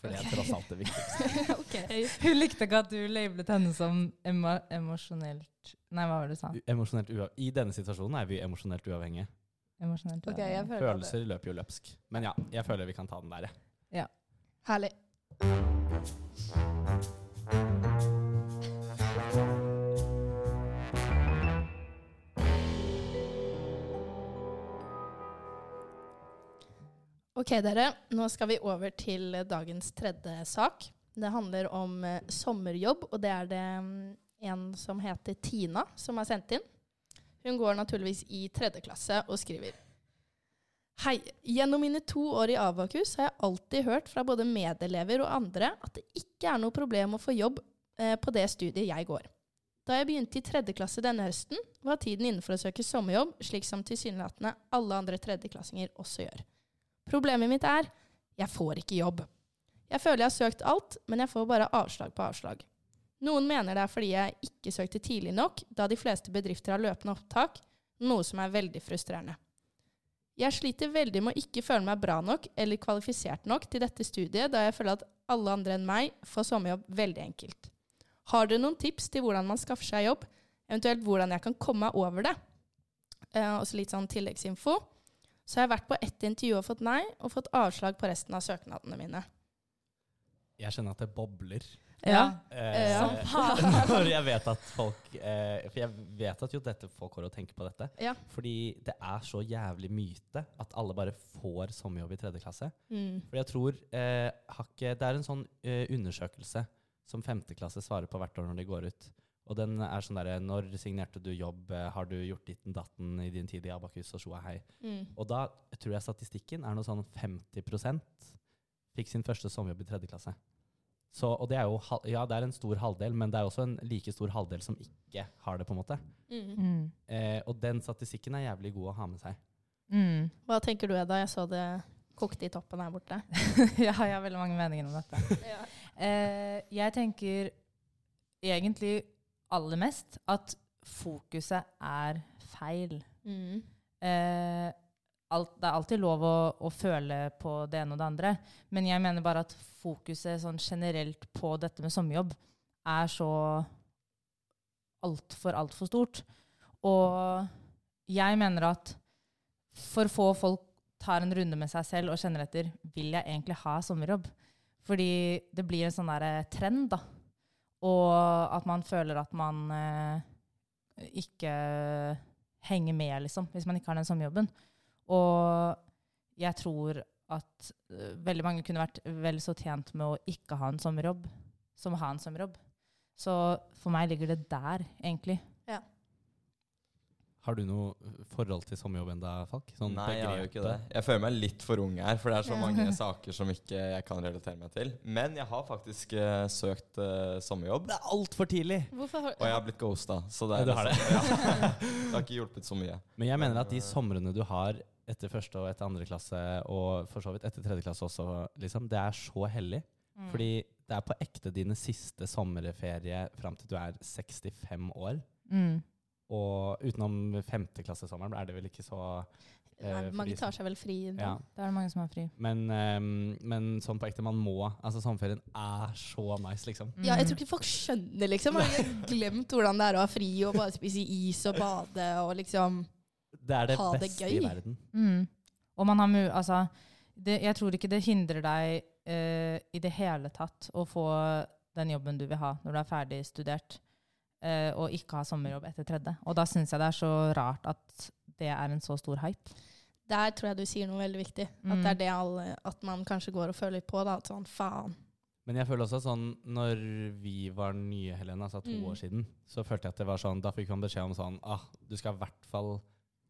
For det er tross alt det viktigste. okay. Hun likte ikke at du labelet henne som emo emosjonelt Nei, hva var det du sa? Emosjonelt uav I denne situasjonen er vi emosjonelt uavhengige. Emosjonelt uavhengige. Okay, Følelser løper jo løpsk. Men ja, jeg føler vi kan ta den der. jeg. Herlig. Ok, dere. Nå skal vi over til dagens tredje sak. Det handler om eh, sommerjobb, og det er det mm, en som heter Tina, som har sendt inn. Hun går naturligvis i tredje klasse og skriver. Hei. Gjennom mine to år i Avakus har jeg alltid hørt fra både medelever og andre at det ikke er noe problem å få jobb eh, på det studiet jeg går. Da jeg begynte i tredje klasse denne høsten, var tiden inne for å søke sommerjobb, slik som tilsynelatende alle andre tredjeklassinger også gjør. Problemet mitt er jeg får ikke jobb. Jeg føler jeg har søkt alt, men jeg får bare avslag på avslag. Noen mener det er fordi jeg ikke søkte tidlig nok, da de fleste bedrifter har løpende opptak, noe som er veldig frustrerende. Jeg sliter veldig med å ikke føle meg bra nok eller kvalifisert nok til dette studiet, da jeg føler at alle andre enn meg får sommerjobb veldig enkelt. Har dere noen tips til hvordan man skaffer seg jobb, eventuelt hvordan jeg kan komme meg over det? Eh, også litt sånn tilleggsinfo. Så har jeg vært på ett intervju og fått nei, og fått avslag på resten av søknadene mine. Jeg kjenner at det bobler. Ja. Eh, ja. når jeg vet at folk eh, For jeg vet at jo dette folk går og tenker på dette. Ja. Fordi det er så jævlig myte at alle bare får sommerjobb i tredje klasse. Mm. For jeg tror eh, har Det er en sånn eh, undersøkelse som femteklasse svarer på hvert år når de går ut. Og den er sånn derre Når signerte du jobb? Har du gjort ditten datten i din tid i Abakus og Sjoa hei? Mm. Og da tror jeg statistikken er noe sånn 50% fikk sin første sommerjobb i tredje klasse. Så, og det er jo ja, det er en stor halvdel, men det er også en like stor halvdel som ikke har det. på en måte. Mm. Mm. Eh, og den statistikken er jævlig god å ha med seg. Mm. Hva tenker du, Edda? Jeg så det kokte i toppen her borte. ja, jeg har veldig mange meninger om dette. Eh, jeg tenker egentlig aller mest at fokuset er feil. Mm. Eh, alt, det er alltid lov å, å føle på det ene og det andre, men jeg mener bare at fokuset sånn generelt på dette med sommerjobb er så altfor, altfor stort. Og jeg mener at for få folk tar en runde med seg selv og kjenner etter vil jeg egentlig ha sommerjobb. Fordi det blir en sånn der trend, da. Og at man føler at man eh, ikke henger med, liksom, hvis man ikke har den sommerjobben. Og jeg tror at uh, veldig mange kunne vært vel så tjent med å ikke ha en sommerjobb som å ha en sommerjobb. Så for meg ligger det der, egentlig. Har du noe forhold til sommerjobb enda, Falk? Sånn Nei, jeg har jo ikke det. Jeg føler meg litt for ung her, for det er så mange saker som ikke jeg kan relatere meg til. Men jeg har faktisk uh, søkt uh, sommerjobb, Det er altfor tidlig! Hvorfor har og jeg har blitt ghosta. Så det, er du har liksom, ja, det har ikke hjulpet så mye. Men jeg mener at de somrene du har etter første og etter andre klasse, og for så vidt etter tredje klasse også, liksom, det er så hellig. Mm. Fordi det er på ekte dine siste sommerferie fram til du er 65 år. Mm. Og utenom femteklassesommeren er det vel ikke så eh, Nei, Mange tar seg vel fri da. ja. Da er det mange som har fri. Men, ehm, men sånn på ekte, man må Altså Sommerferien er så nice, liksom. Ja, jeg tror ikke folk skjønner, liksom. Har glemt hvordan det er å ha fri og bare spise is og bade og liksom Det er det Ha det beste i verden. Mm. Og man har mu altså, det, jeg tror ikke det hindrer deg eh, i det hele tatt å få den jobben du vil ha når du er ferdig studert, eh, og ikke ha sommerjobb etter tredje. Og da syns jeg det er så rart at det er en så stor hype. Der tror jeg du sier noe veldig viktig. At Mm. det er det alle At man kanskje går og føler på. da, At sånn, faen. Men jeg føler også sånn når vi var nye, Helene, altså to Mm. år siden, så følte jeg at det var sånn Da fikk man beskjed om sånn ah, Du skal i hvert fall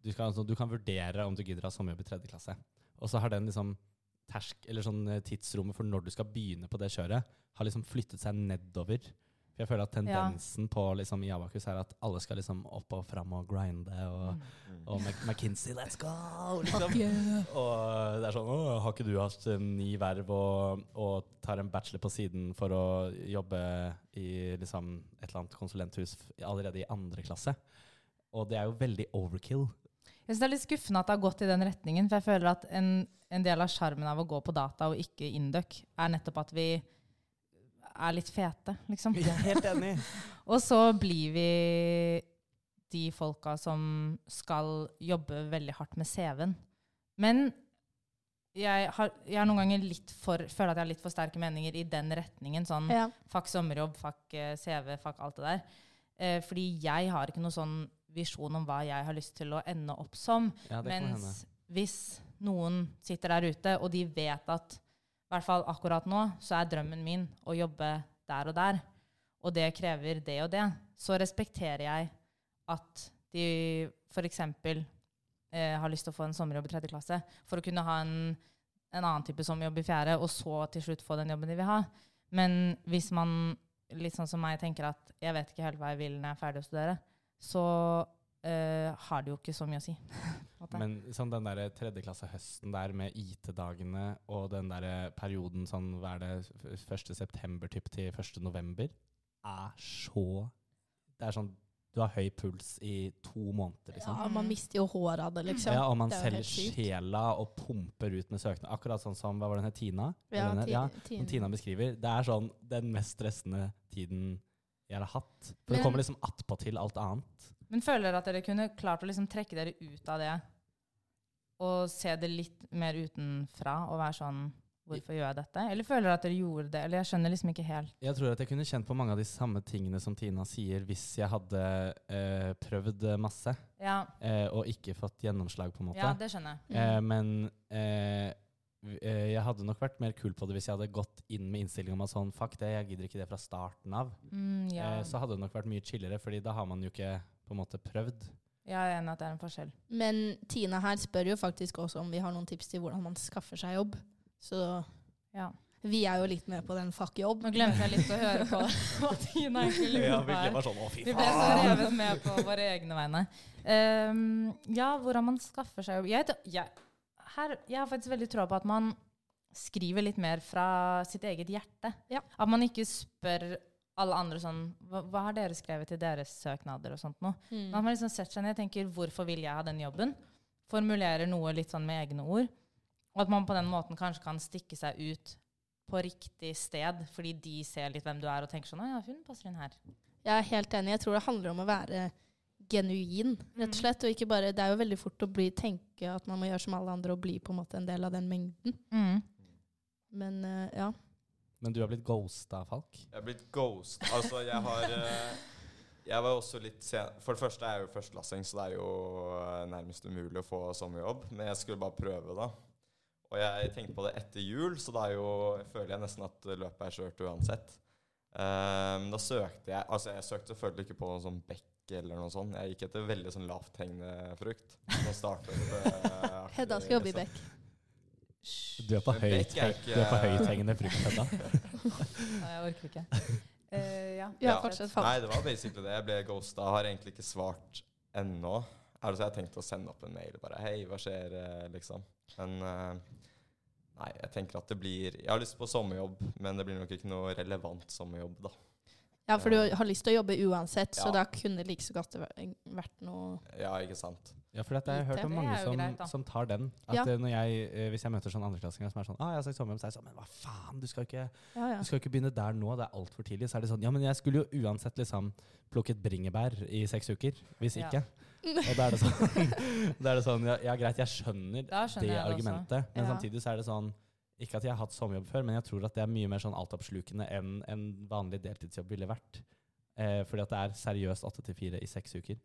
du, skal, altså, du kan vurdere om du gidder å ha sommerjobb i tredje klasse. Og så har den liksom tersk, eller sånn eh, tidsrommet for når du skal begynne på det kjøret, har liksom flyttet seg nedover. Jeg føler at tendensen på liksom, i Abakus er at alle skal liksom opp og fram og grinde. Og, Mm. og Mac McKinsey, let's go! Liksom. Og det er sånn Å, har ikke du hatt eh, ni verv og, og tar en bachelor på siden for å jobbe i liksom, et eller annet konsulenthus allerede i andre klasse? Og det er jo veldig overkill. Jeg synes det er litt skuffende at det har gått i den retningen. For jeg føler at en, en del av sjarmen av å gå på data og ikke Induc, er nettopp at vi er litt fete, liksom. Jeg er helt enig. Og så blir vi de folka som skal jobbe veldig hardt med CV-en. Men jeg, har, jeg er noen ganger litt for, føler at jeg har litt for sterke meninger i den retningen. Sånn Ja. fuck sommerjobb, fuck eh, CV, fuck alt det der. Eh, fordi jeg har ikke noen sånn visjon om hva jeg har lyst til å ende opp som. Ja. Mens hvis noen sitter der ute, og de vet at i hvert fall akkurat nå, så er drømmen min å jobbe der og der, og det krever det og det, så respekterer jeg at de f.eks. Eh, har lyst til å få en sommerjobb i tredje klasse for å kunne ha en, en annen type sommerjobb i fjerde, og så til slutt få den jobben de vil ha. Men hvis man, litt sånn som meg, tenker at jeg vet ikke helt hva jeg vil når jeg er ferdig å studere, så eh, har det jo ikke så mye å si. Men sånn den der tredjeklasse-høsten der med IT-dagene og den der perioden sånn, hva er det, f- 1. september typ, til 1. november, er så Det er sånn Du har høy puls i to måneder, liksom. ja, man mister jo håret av det, liksom. Ja, og man er selger sjela og pumper ut med søknad. Akkurat sånn som hva var det den het, Tina? Ja, Eller den het? ti- ja, ti- som Tina beskriver. Det er sånn den mest stressende tiden jeg har hatt. For Men- det kommer liksom attpåtil alt annet. Men føler dere at dere kunne klart å liksom trekke dere ut av det og se det litt mer utenfra og være sånn Hvorfor gjør jeg dette? Eller føler dere at dere gjorde det? Eller jeg skjønner liksom ikke helt. Jeg tror at jeg kunne kjent på mange av de samme tingene som Tina sier, hvis jeg hadde eh, prøvd masse Ja, eh, og ikke fått gjennomslag, på en måte. ja det skjønner jeg. Mm. Eh, men eh, eh, jeg hadde nok vært mer kul på det hvis jeg hadde gått inn med innstillinga om at sånn, fuck det, jeg gidder ikke det fra starten av. Mm, ja. Eh, så hadde det nok vært mye chillere, fordi da har man jo ikke på en måte prøvd. jeg er enig at det er en forskjell. Men Tina her spør jo faktisk også om vi har noen tips til hvordan man skaffer seg jobb. Så Ja. vi er jo litt med på den fuck jobb. Nå glemte jeg litt å høre på hva Tina egentlig lurer på her. sånn, Vi ble så revet med på våre egne vegne. Um, ja, hvordan man skaffer seg jobb. Jeg, jeg, her, jeg har faktisk veldig tro på at man skriver litt mer fra sitt eget hjerte. Ja. At man ikke spør alle andre sånn hva, hva har dere skrevet til deres søknader og sånt noe? Mm. Man har liksom sett seg ned og tenker hvorfor vil jeg ha den jobben? Formulerer noe litt sånn med egne ord. Og at man på den måten kanskje kan stikke seg ut på riktig sted, fordi de ser litt hvem du er og tenker sånn Å ja, hun passer inn her. Jeg er helt enig. Jeg tror det handler om å være genuin, rett og Mm. slett. Og ikke bare, det er jo veldig fort å bli, tenke at man må gjøre som alle andre og bli på en måte en del av den mengden. Mm. Men uh, ja. Men du har blitt ghosta, Falk. Jeg er blitt ghost. Altså, jeg har eh, Jeg var også litt sen For det første er jeg jo førstelassing, så det er jo eh, nærmest umulig å få sommerjobb. Men jeg skulle bare prøve, da. Og jeg tenkte på det etter jul, så da er føler jeg nesten at løpet er kjørt uansett. Um, da søkte jeg Altså, jeg søkte selvfølgelig ikke på noe sånn bekk eller noe sånt. Jeg gikk etter veldig sånn lavthengende frukt. Hedda skal jobbe i Beck. Du er på høythengende frukt, Hedda. Nei, jeg orker ikke. Uh, ja. Ja, fortsett, Nei, det var basically det. Jeg ble ghosta. Har egentlig ikke svart ennå. Er det så jeg har tenkt å sende opp en mail bare Hei, hva skjer, eh, liksom? Men uh, Nei, jeg tenker at det blir Jeg har lyst på sommerjobb, men det blir nok ikke noe relevant sommerjobb, da. Ja, for du har lyst til å jobbe uansett, så Ja. da kunne det like så godt væ- vært noe Ja, ikke sant? Ja, for dette, jeg har hørt om mange som, greit, som tar den. At Ja. eh, når jeg, eh, Hvis jeg møter sånn andreklassinger som er sånn ah, 'Jeg har sagt sommerjobb', så er jeg sånn 'Men hva faen, du skal ikke Ja, ja. Du skal ikke begynne der nå, det er altfor tidlig. Så er det sånn Ja, men jeg skulle jo uansett liksom plukket bringebær i seks uker. Hvis Ja. ikke. Og da er det sånn, da er det sånn ja, ja, greit, jeg skjønner, skjønner det jeg det også. argumentet. Men Ja. samtidig så er det sånn Ikke at jeg har hatt sommerjobb før, men jeg tror at det er mye mer sånn altoppslukende enn en vanlig deltidsjobb ville vært. Eh, fordi at det er seriøst åtte til fire i seks uker.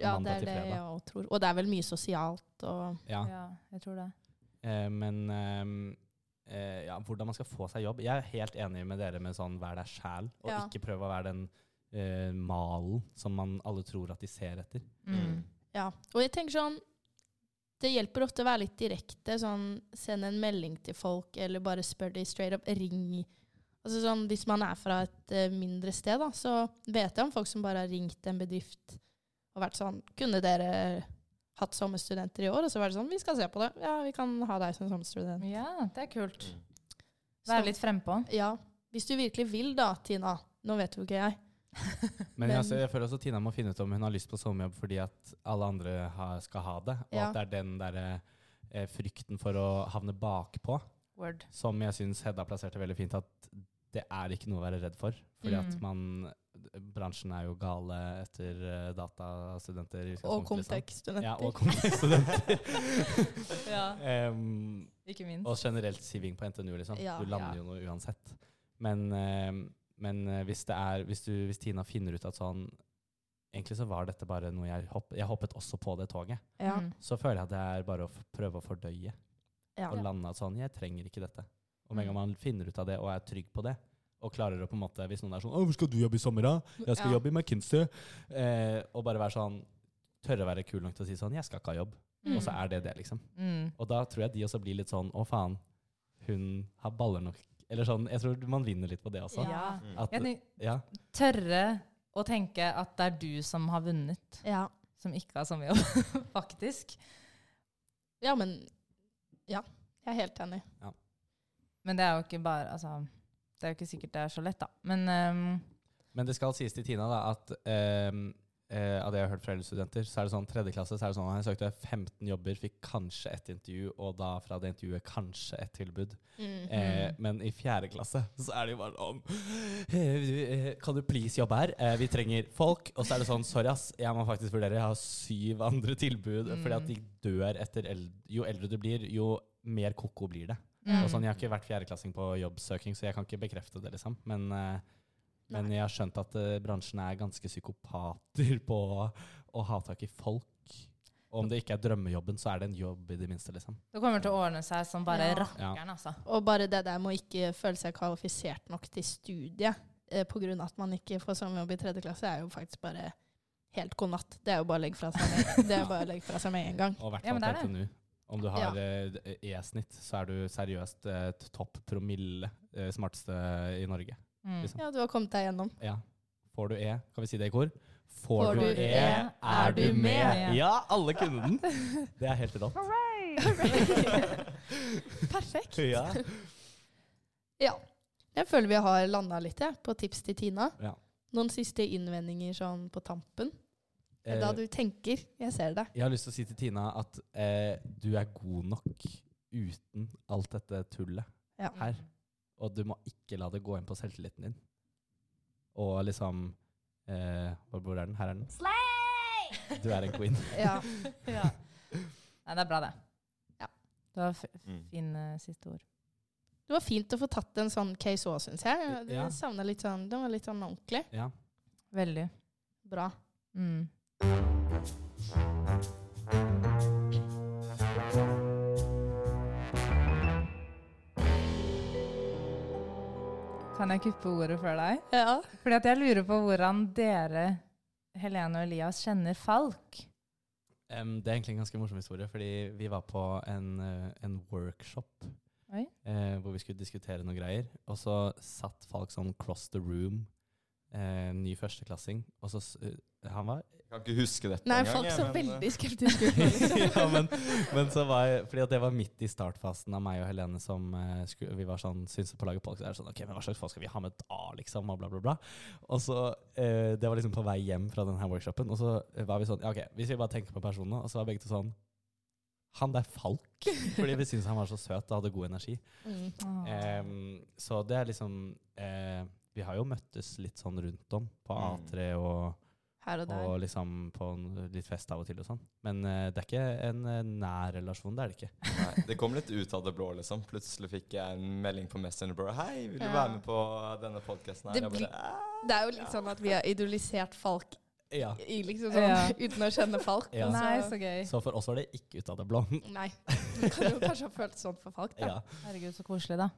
ja, det er det jeg òg tror. Og det er vel mye sosialt og Ja. Ja, jeg tror det. Eh, men ehm, eh, ja, hvordan man skal få seg jobb. Jeg er helt enig med dere med sånn vær deg sjæl, og Ja. ikke prøve å være den eh, malen som man alle tror at de ser etter. Mm. Ja. Og jeg tenker sånn Det hjelper ofte å være litt direkte. Sånn, Send en melding til folk, eller bare spør de straight up. Ring. Altså sånn, Hvis man er fra et eh, mindre sted, da, så vet jeg om folk som bare har ringt en bedrift og vært sånn Kunne dere hatt sommerstudenter i år? Og så var det sånn Vi skal se på det. Ja, vi kan ha deg som sommerstudent. Ja, det er kult. Så- Være litt frempå. Ja. Hvis du virkelig vil, da, Tina. Nå vet jo ikke jeg. Men, Men- altså, jeg føler også Tina må finne ut om hun har lyst på sommerjobb fordi at alle andre ha, skal ha det, og Ja. at det er den der eh, frykten for å havne bakpå Word. som jeg syns Hedda plasserte veldig fint, at det er ikke noe å være redd for. Fordi at Mm. man Bransjen er jo gale etter eh, datastudenter. Og utgangspunktet, kontekststudenter. liksom. Ja, og kontekststudenter. Ja, um, ikke minst. og generelt siving på NTNU, liksom. Ja. du lander Ja. jo noe uansett. Men, em, men eh, hvis, det er, hvis, du, hvis Tina finner ut at sånn Egentlig så var dette bare noe jeg hoppet Jeg hoppet også på det toget. Ja. Mm. Så føler jeg at det er bare å prøve å fordøye. Ja. Og lande at sånn Jeg trenger ikke dette. Og med en gang Mm. man finner ut av det og er trygg på det, og klarer å på en måte Hvis noen er sånn hvor skal du jobbe i sommer, da?' 'Jeg skal Ja. jobbe i McKinsey.' Eh, og bare være sånn Tørre å være kul nok til å si sånn 'Jeg skal ikke ha jobb'. Mm. Og så er det det, liksom. Mm. Og da tror jeg de også blir litt sånn 'Å, faen, hun har baller nok'. Eller sånn Jeg tror man vinner litt på det også. Ja. Mm. At, ja. tørre å tenke at det er du som har vunnet, ja. som ikke har sommerjobb, faktisk. Ja, men Ja. Jeg er helt enig. Men det er jo ikke bare Altså, det er jo ikke sikkert det er så lett, da. Men um, Men det skal sies til Tina da, at ehm, eh, av det jeg har hørt fra eldre studenter, så er det sånn tredje klasse, så er det sånn at jeg søkte 15 jobber, fikk kanskje ett intervju, og da fra det intervjuet kanskje ett tilbud. Mm. Eh, men i fjerde klasse så er det jo bare sånn eh, eh, Kan du please jobbe her? Eh, vi trenger folk. Og så er det sånn Sorry, ass. Jeg må faktisk vurdere. Jeg har syv andre tilbud. Mm. Fordi at de dør etter eld Jo eldre du blir, jo mer ko-ko blir det. mm. Og sånn, Jeg har ikke vært fjerdeklassing på jobbsøking, så jeg kan ikke bekrefte det, liksom. Men, eh, men jeg har skjønt at uh, bransjen er ganske psykopater på å, å ha tak i folk. Og om det ikke er drømmejobben, så er det en jobb i det minste, liksom. Det kommer til å ordne seg som bare Ja. rakkeren, altså. Og bare det der med å ikke føle seg kvalifisert nok til studiet eh, pga. at man ikke får sommerjobb i tredje klasse, er jo faktisk bare helt god natt. Det er jo bare å legge fra seg med, det er bare å legge fra seg med en gang. Og i hvert fall ja, det på NTNU. Om du har Ja. eh, E-snitt, så er du seriøst eh, topp promille eh, smarteste i Norge. Mm. Liksom. Ja, du har kommet deg gjennom. Ja. Får du E, kan vi si det i kor? Får Får, du du E, E, er du med? med? Ja, alle kunne den! Det er helt rått. Perfekt. Ja. Ja. Jeg føler vi har landa litt jeg, på tips til Tina. Ja. Noen siste innvendinger sånn på tampen? Eh, Da du tenker. Jeg ser det. jeg har lyst til å si til Tina at eh, du er god nok uten alt dette tullet Ja. her. Og du må ikke la det gå inn på selvtilliten din. Og liksom eh, Hvor er den? Her er den. Slay! Du er en queen. Ja. ja. Nei, det er bra, det. Ja. Det var fine Mm. siste ord. Det var fint å få tatt en sånn case òg, syns jeg. Du Ja. savna litt sånn, Den var litt sånn ordentlig. Ja. Veldig. Bra. Mm. Kan jeg kuppe ordet før deg? Ja. Fordi at jeg lurer på hvordan dere, Helene og Elias, kjenner Falk. Um, det er egentlig en ganske morsom historie, fordi vi var på en, eh, en workshop Oi. eh, hvor vi skulle diskutere noen greier. Og så satt Falk sånn cross the room, eh, ny førsteklassing. Og så eh, Han var Jeg kan ikke huske dette Nei, engang, folk jeg, så men, eh, veldig skeptiske ut. Liksom. ja, men, men så var jeg, fordi at det var midt i startfasen av meg og Helene som uh, skulle, vi var sånn, syntes på å lage folk. så er det sånn, ok, men hva slags folk skal vi ha med da, liksom, og bla, bla, bla. Og så, uh, det var liksom på vei hjem fra denne workshopen, og så var vi sånn, ja, ok, hvis vi bare tenker på personene, og så var begge to sånn, han der Falk, fordi vi syntes han var så søt og hadde god energi. Mm. Em, så det er liksom, uh, vi har jo møttes litt sånn rundt om på Mm. A3 og Her og der. og liksom på en, litt fest av og til og sånn. Men uh, det er ikke en uh, nær relasjon, det er det ikke. Nei, det kom litt ut av det blå, liksom. Plutselig fikk jeg en melding på Messenger. Bare, Hei, vil du Ja. være med på denne podkasten her? Det bare, «Ah». Det er jo litt sånn at vi har idolisert Falk Ja. i liksom sånn, Ja. uten å kjenne Falk. Ja. så- Nei, så gøy. Så for oss var det ikke ut av det blå. Nei. Du kan jo kanskje ha følt sånn for Falk, da. Ja. Herregud, så koselig, da.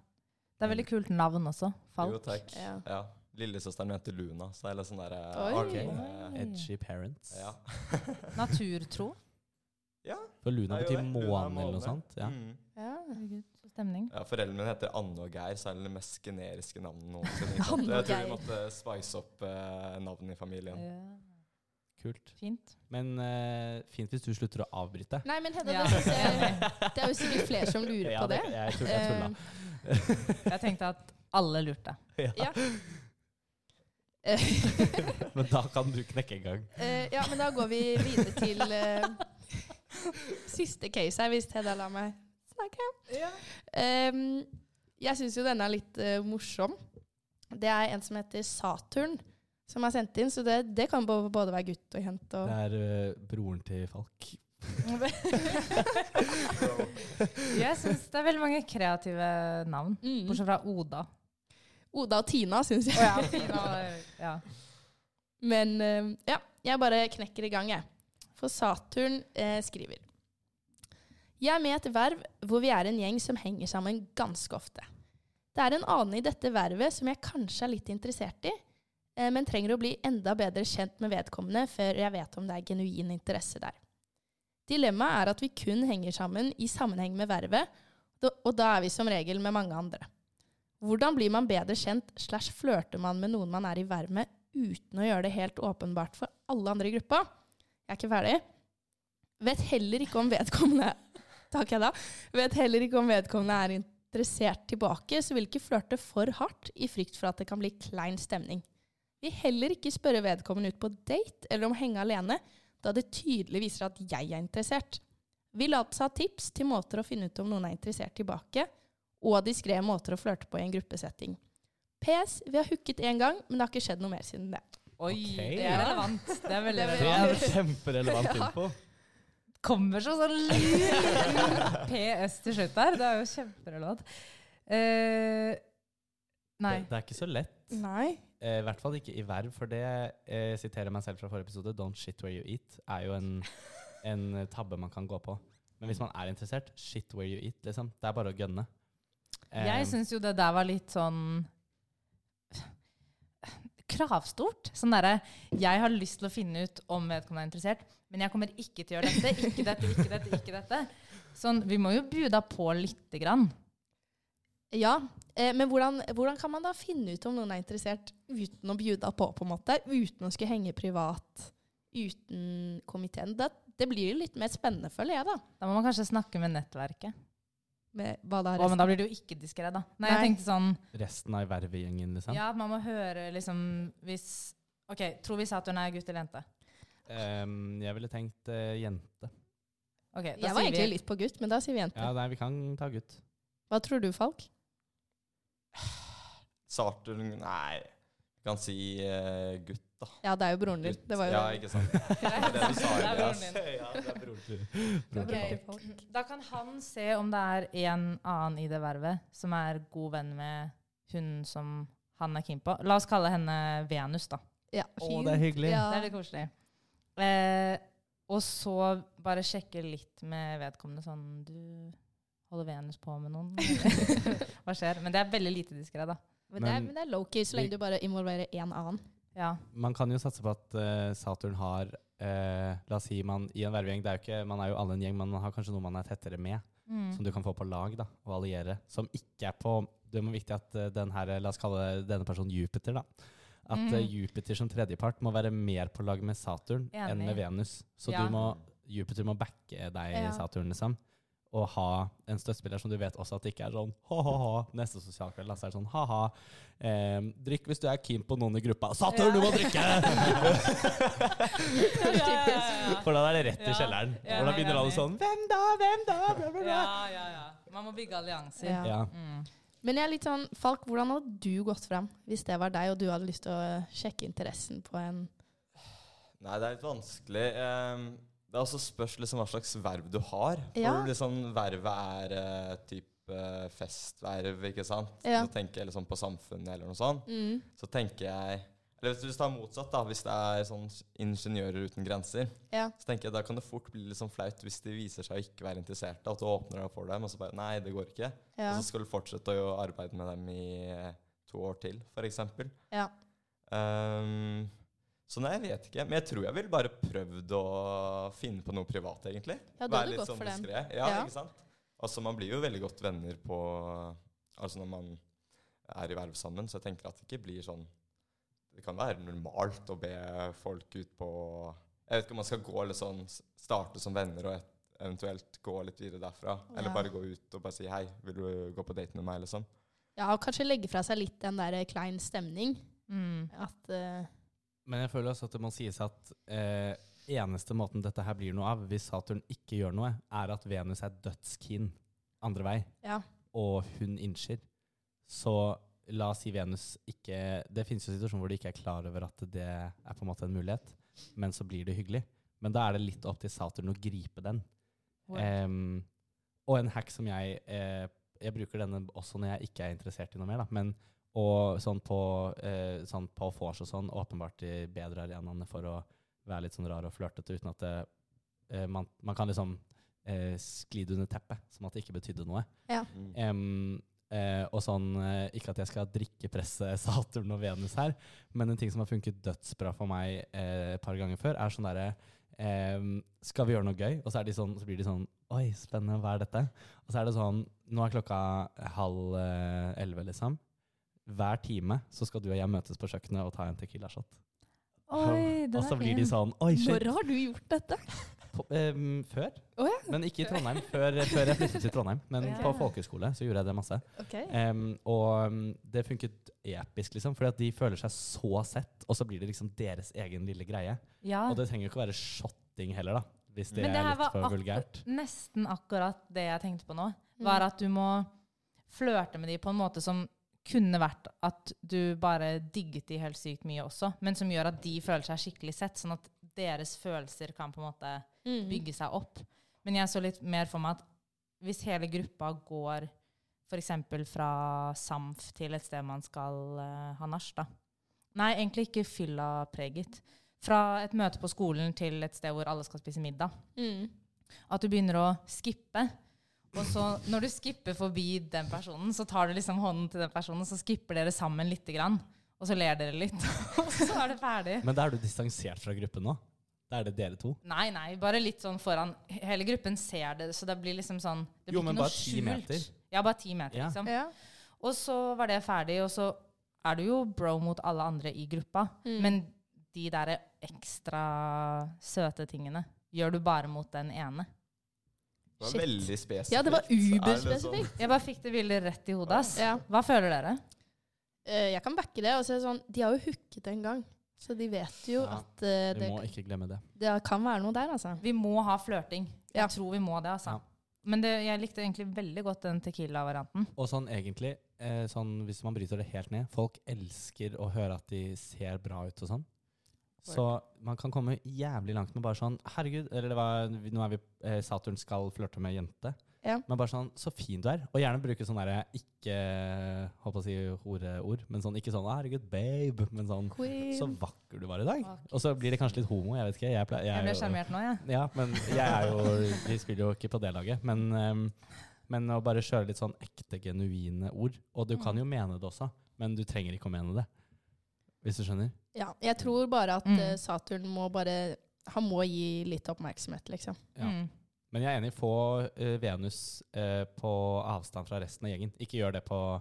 Det er veldig kult navn også. Falk. Jo, takk. Ja. Lillesøsteren min heter Luna, så det er litt sånn derre okay. Eh, Edgy parents. Ja. Naturtro. ja. For Luna det betyr måne er eller noe sånt. Ja. Mm. Ja. Herregud, så stemning. Ja, Foreldrene mine heter Anne og Geir, så er det det mest generiske navnet noensinne. Jeg tror vi måtte spice opp uh, navnet i familien. Ja. Kult. Fint. Men uh, fint hvis du slutter å avbryte. Nei, men Hedda, Ja. det, det er jo sikkert flere som lurer Ja, på det. Jeg tulla. Jeg tulla. Eh, Jeg tenkte at alle lurte. ja. Men da kan du knekke en gang. eh, ja, men da går vi videre til eh, siste case her, hvis Hedda lar meg snakke. Ehm, jeg syns jo denne er litt eh, morsom. Det er en som heter Saturn, som er sendt inn. Så det, det kan både være gutt og jente. Og Det er uh, broren til Falk. Jeg syns det er veldig mange kreative navn. Mm. Bortsett fra Oda. Oda og Tina, syns jeg. Oh, ja. ja. Men eh, ja, jeg bare knekker i gang, jeg. For Saturn eh, skriver Jeg er med i et verv hvor vi er en gjeng som henger sammen ganske ofte. Det er en annen i dette vervet som jeg kanskje er litt interessert i, eh, men trenger å bli enda bedre kjent med vedkommende før jeg vet om det er genuin interesse der. Dilemmaet er at vi kun henger sammen i sammenheng med vervet, og da er vi som regel med mange andre. Hvordan blir man bedre kjent slash flørter man med noen man er i verv med, uten å gjøre det helt åpenbart for alle andre i gruppa? Jeg er ikke ferdig. Vet heller ikke om vedkommende Takk, Hedda. Vet heller ikke om vedkommende er interessert tilbake, så vil ikke flørte for hardt i frykt for at det kan bli klein stemning. Vil heller ikke spørre vedkommende ut på date eller om henge alene, da det tydelig viser at jeg er interessert. Vil altså ha tips til måter å finne ut om noen er interessert tilbake, og diskré måter å flørte på i en gruppesetting. PS. Vi har hooket én gang, men det har ikke skjedd noe mer siden det. Oi, okay. det er relevant. Det er veldig Det er Det er kjemperelevant Ja. info. Kommer så sånn liten PS til slutt der. Det er jo kjemperelevant. Uh, nei. Det, det er ikke så lett. Nei. Uh, I hvert fall ikke i verv, for det uh, siterer meg selv fra forrige episode. Don't shit where you eat er jo en, en tabbe man kan gå på. Men hvis man er interessert, shit where you eat, liksom. Det er bare å gønne. Jeg syns jo det der var litt sånn kravstort. Sånn derre Jeg har lyst til å finne ut om vedkommende er interessert, men jeg kommer ikke til å gjøre dette, ikke dette, ikke dette, ikke dette. Sånn, vi må jo bjuda på lite grann. Ja, eh, men hvordan, hvordan kan man da finne ut om noen er interessert uten å bjuda på, på en måte? Uten å skulle henge privat, uten komiteen? Det, det blir jo litt mer spennende, føler jeg, da. Da må man kanskje snakke med nettverket. Med hva da Å, men da blir du jo ikke diskré, da. Nei, jeg tenkte sånn Resten av vervegjengen, liksom. Ja, man må høre liksom hvis OK, tror vi Saturn er gutt eller jente? Um, jeg ville tenkt uh, jente. Ok, da Jeg var egentlig vi litt på gutt, men da sier vi jente. Ja, nei, vi kan ta gutt. Hva tror du, Falk? Saturn Nei, kan si uh, gutt, da. Ja, det er jo broren din. Det var jo ja, ikke sant. Det er det du sa, Det er broren din. ja, det er broren din. broren til Ok. Da kan han se om det er en annen i det vervet som er god venn med hun som han er keen på. La oss kalle henne Venus, da. Ja, Å, det er hyggelig. Ja. Det er litt koselig. Eh, og så bare sjekke litt med vedkommende sånn Du holder Venus på med noen? Hva skjer? Men det er veldig lite diskré, da. Men, det er, Men- det er low-key så lenge du bare involverer én annen. Ja. Man kan jo satse på at uh, Saturn har uh, La oss si man i en vervegjeng er ikke, Man er jo alle en gjeng, men man har kanskje noe man er tettere med. Mm. Som du kan få på lag da, og alliere. Som ikke er på Det er viktig at uh, den her, la oss kalle denne personen Jupiter. da At mm. Jupiter som tredjepart må være mer på lag med Saturn enn med Venus. Så Ja. du må, Jupiter må backe deg, Ja. Saturn, liksom. Og ha en støttespiller som du vet også at det ikke er sånn ha-ha-ha neste sosialkveld. Altså så er det sånn ha-ha. Eh, drikk hvis du er keen på noen i gruppa. Saturn, du må drikke! For da er det rett i Ja. kjelleren. Ja, Og da er begynner alle sånn Hvem da? Hvem da? Bla, bla, bla. ja, ja, ja. Man må bygge allianser. Ja. Ja. Mm. Men jeg er litt sånn, Falk, hvordan hadde du gått frem hvis det var deg, og du hadde lyst til å sjekke interessen på en Nei, det er litt vanskelig. Ehm, det er også spørs liksom hva slags verv du har. For Ja. liksom vervet er uh, type eh, festverv, ikke sant. Ja. Så tenker jeg liksom på samfunnet eller noe sånt. mm. Så tenker jeg Eller hvis du tar motsatt, da, hvis det er sånn ingeniører uten grenser, Ja. så tenker jeg da kan det fort bli litt sånn flaut hvis de viser seg å ikke være interesserte, at du åpner deg for dem, og så bare Nei, det går ikke. Ja. Og så skal du fortsette å arbeide med dem i eh, to år til, f.eks. ja. Um, så nei, jeg vet ikke. Men jeg tror jeg ville bare prøvd å finne på noe privat, egentlig. Ja, Være litt sånn den. Ja, Ja. ikke sant? Altså, man blir jo veldig godt venner på Altså når man er i verv sammen, så jeg tenker at det ikke blir sånn Det kan være normalt å be folk ut på Jeg vet ikke om man skal gå eller sånn starte som venner og et, eventuelt gå litt videre derfra. Eller bare gå ut og bare si 'hei, vil du gå på date med meg', liksom. ja, og kanskje legge fra seg litt den der klein stemning. Mm. At eh, Men jeg føler også at det må sies at eh, eneste måten dette her blir noe av, hvis Saturn ikke gjør noe, er at Venus er dødskeen andre vei, Ja. og hun innser. Så la oss si Venus ikke Det finnes jo situasjoner hvor du ikke er klar over at det er på en måte en mulighet, men så blir det hyggelig. Men da er det litt opp til Saturn å gripe den. Um, og en hack som jeg eh, Jeg bruker denne også når jeg ikke er interessert i noe mer, da. Men og sånn på, eh, sånn på vors og sånn, åpenbart de bedre arenaene for å være litt sånn rar og flørtete, uten at det, eh, man, man kan liksom eh, sklide under teppet, som at det ikke betydde noe. Mm. Um, eh, og sånn, eh, Ikke at jeg skal drikkepresse Saturn og Venus her, men en ting som har funket dødsbra for meg eh, et par ganger før, er sånn derre Skal vi gjøre noe gøy? Og så, er de sånn, så blir de sånn Oi, spennende, hva er dette? Og så er det sånn Nå er klokka halv eh, elleve, liksom. Hver time så skal du og jeg møtes på kjøkkenet og ta en Tequila-shot. Oi, det Og så blir de sånn Oi, shit. Når har du gjort dette? På, em, før. Oh, ja. Men ikke i Trondheim. Før, før jeg flyttet til Trondheim. Men okay. på folkehøyskole så gjorde jeg det masse. Okay. Um, og um, det funket episk, liksom, fordi at de føler seg så sett, og så blir det liksom deres egen lille greie. Ja. Og det trenger jo ikke å være shotting heller, da, hvis det, Men det er litt var for vulgært. nesten akkurat det jeg tenkte på nå. Mm. Var at du må flørte med de på en måte som kunne vært at du bare digget de helt sykt mye også, men som gjør at de føler seg skikkelig sett, sånn at deres følelser kan på en måte Mm. bygge seg opp. Men jeg så litt mer for meg at hvis hele gruppa går f.eks. fra Samf til et sted man skal uh, ha nach, da. Nei, egentlig ikke fylla-preget. Fra et møte på skolen til et sted hvor alle skal spise middag. Mm. At du begynner å skippe. Og så når du skipper forbi den personen, så tar du liksom hånden til den personen, så skipper dere sammen lite grann. Og så ler dere litt, og så er det ferdig. Men da er du distansert fra gruppen nå. Da er det dere to. Nei, nei, bare litt sånn foran. Hele gruppen ser det, så det blir liksom sånn det blir Jo, men ikke noe bare ti skjult. meter. Ja, bare ti meter, Ja. liksom. Ja. Og så var det ferdig, og så er du jo bro mot alle andre i gruppa. Mm. Men de der ekstra søte tingene gjør du bare mot den ene. Det var Shit. veldig spesifikt. Ja, det var uberspesifikt. Sånn. Jeg bare fikk det bildet rett i hodet. ass. Ja. Hva føler dere? Eh, jeg kan backe det. Og så er det sånn, de har jo hooket en gang, så de vet jo Ja, at eh, Vi det, må ikke glemme det. det kan være noe der, altså. Vi må ha flørting. Jeg Ja. tror vi må det, altså. Ja. Men det, jeg likte egentlig veldig godt den tequila-varianten. Og sånn egentlig, eh, sånn, hvis man bryter det helt ned Folk elsker å høre at de ser bra ut og sånn. Så man kan komme jævlig langt med bare sånn Herregud, eller det var, nå er vi eh, Saturn skal flørte med jente. Ja. Men bare sånn Så fin du er. Og gjerne bruke sånn derre ikke Holdt på å si horeord, men sånn ikke sånn Herregud, babe, men sånn Queen. Så vakker du var i dag. Fuck. Og så blir det kanskje litt homo, jeg vet ikke. Jeg, pleier- jeg Jeg ble sjarmert nå, jeg. ja, men jeg er jo Vi spiller jo ikke på det laget. Men, um, men å bare kjøre litt sånn ekte, genuine ord. Og du kan jo mene det også, men du trenger ikke å mene det. Hvis du skjønner? Ja, jeg tror bare at Mm. eh, Saturn må bare Han må gi litt oppmerksomhet, liksom. Ja. Mm. Men jeg er enig. Få uh, Venus uh, på avstand fra resten av gjengen. Ikke gjør det på,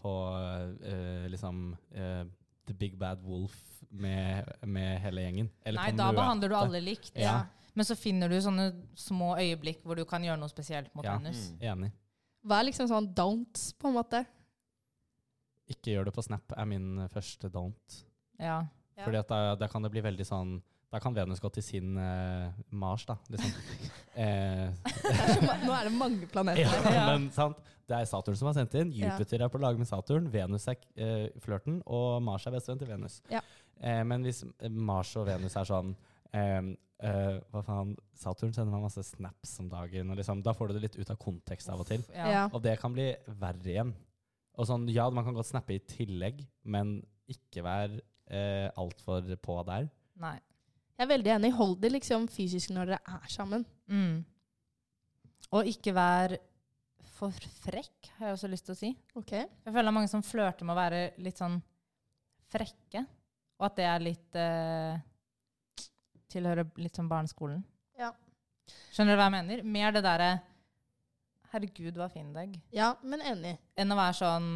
på uh, liksom eh, The Big Bad Wolf med, med hele gjengen. Eller Nei, da møte. behandler du alle likt. Ja. Men så finner du sånne små øyeblikk hvor du kan gjøre noe spesielt mot Ja. Venus. Mm. Enig. Hva er liksom sånn don'ts, på en måte? Ikke gjør det på Snap er min første don't. Ja. Ja. Fordi at da, da kan det bli veldig sånn Da kan Venus gå til sin eh, Mars, da. Liksom. eh, Nå er det mange planeter. ja, men sant? Det er Saturn som har sendt inn. Ja. Jupiter er på lag med Saturn. Venus er eh, flørten, og Mars er bestevenn til Venus. Ja. Eh, men hvis eh, Mars og Venus er sånn eh, Hva faen? Saturn sender meg masse snaps om dagen. Og liksom, da får du det litt ut av kontekst av og til. Ja. Ja. Og det kan bli verre igjen. Og sånn, ja, man kan godt snappe i tillegg, men ikke vær eh, altfor på der. Nei. Jeg er veldig enig. Hold det liksom fysisk når dere er sammen. Mm. Og ikke vær for frekk, har jeg også lyst til å si. Ok. Jeg føler det er mange som flørter med å være litt sånn frekke, og at det er litt eh, Tilhører litt sånn barneskolen. Ja. Skjønner du hva jeg mener? Mer det derre Herregud, hva fin deg. Ja, men enig. Enn å være sånn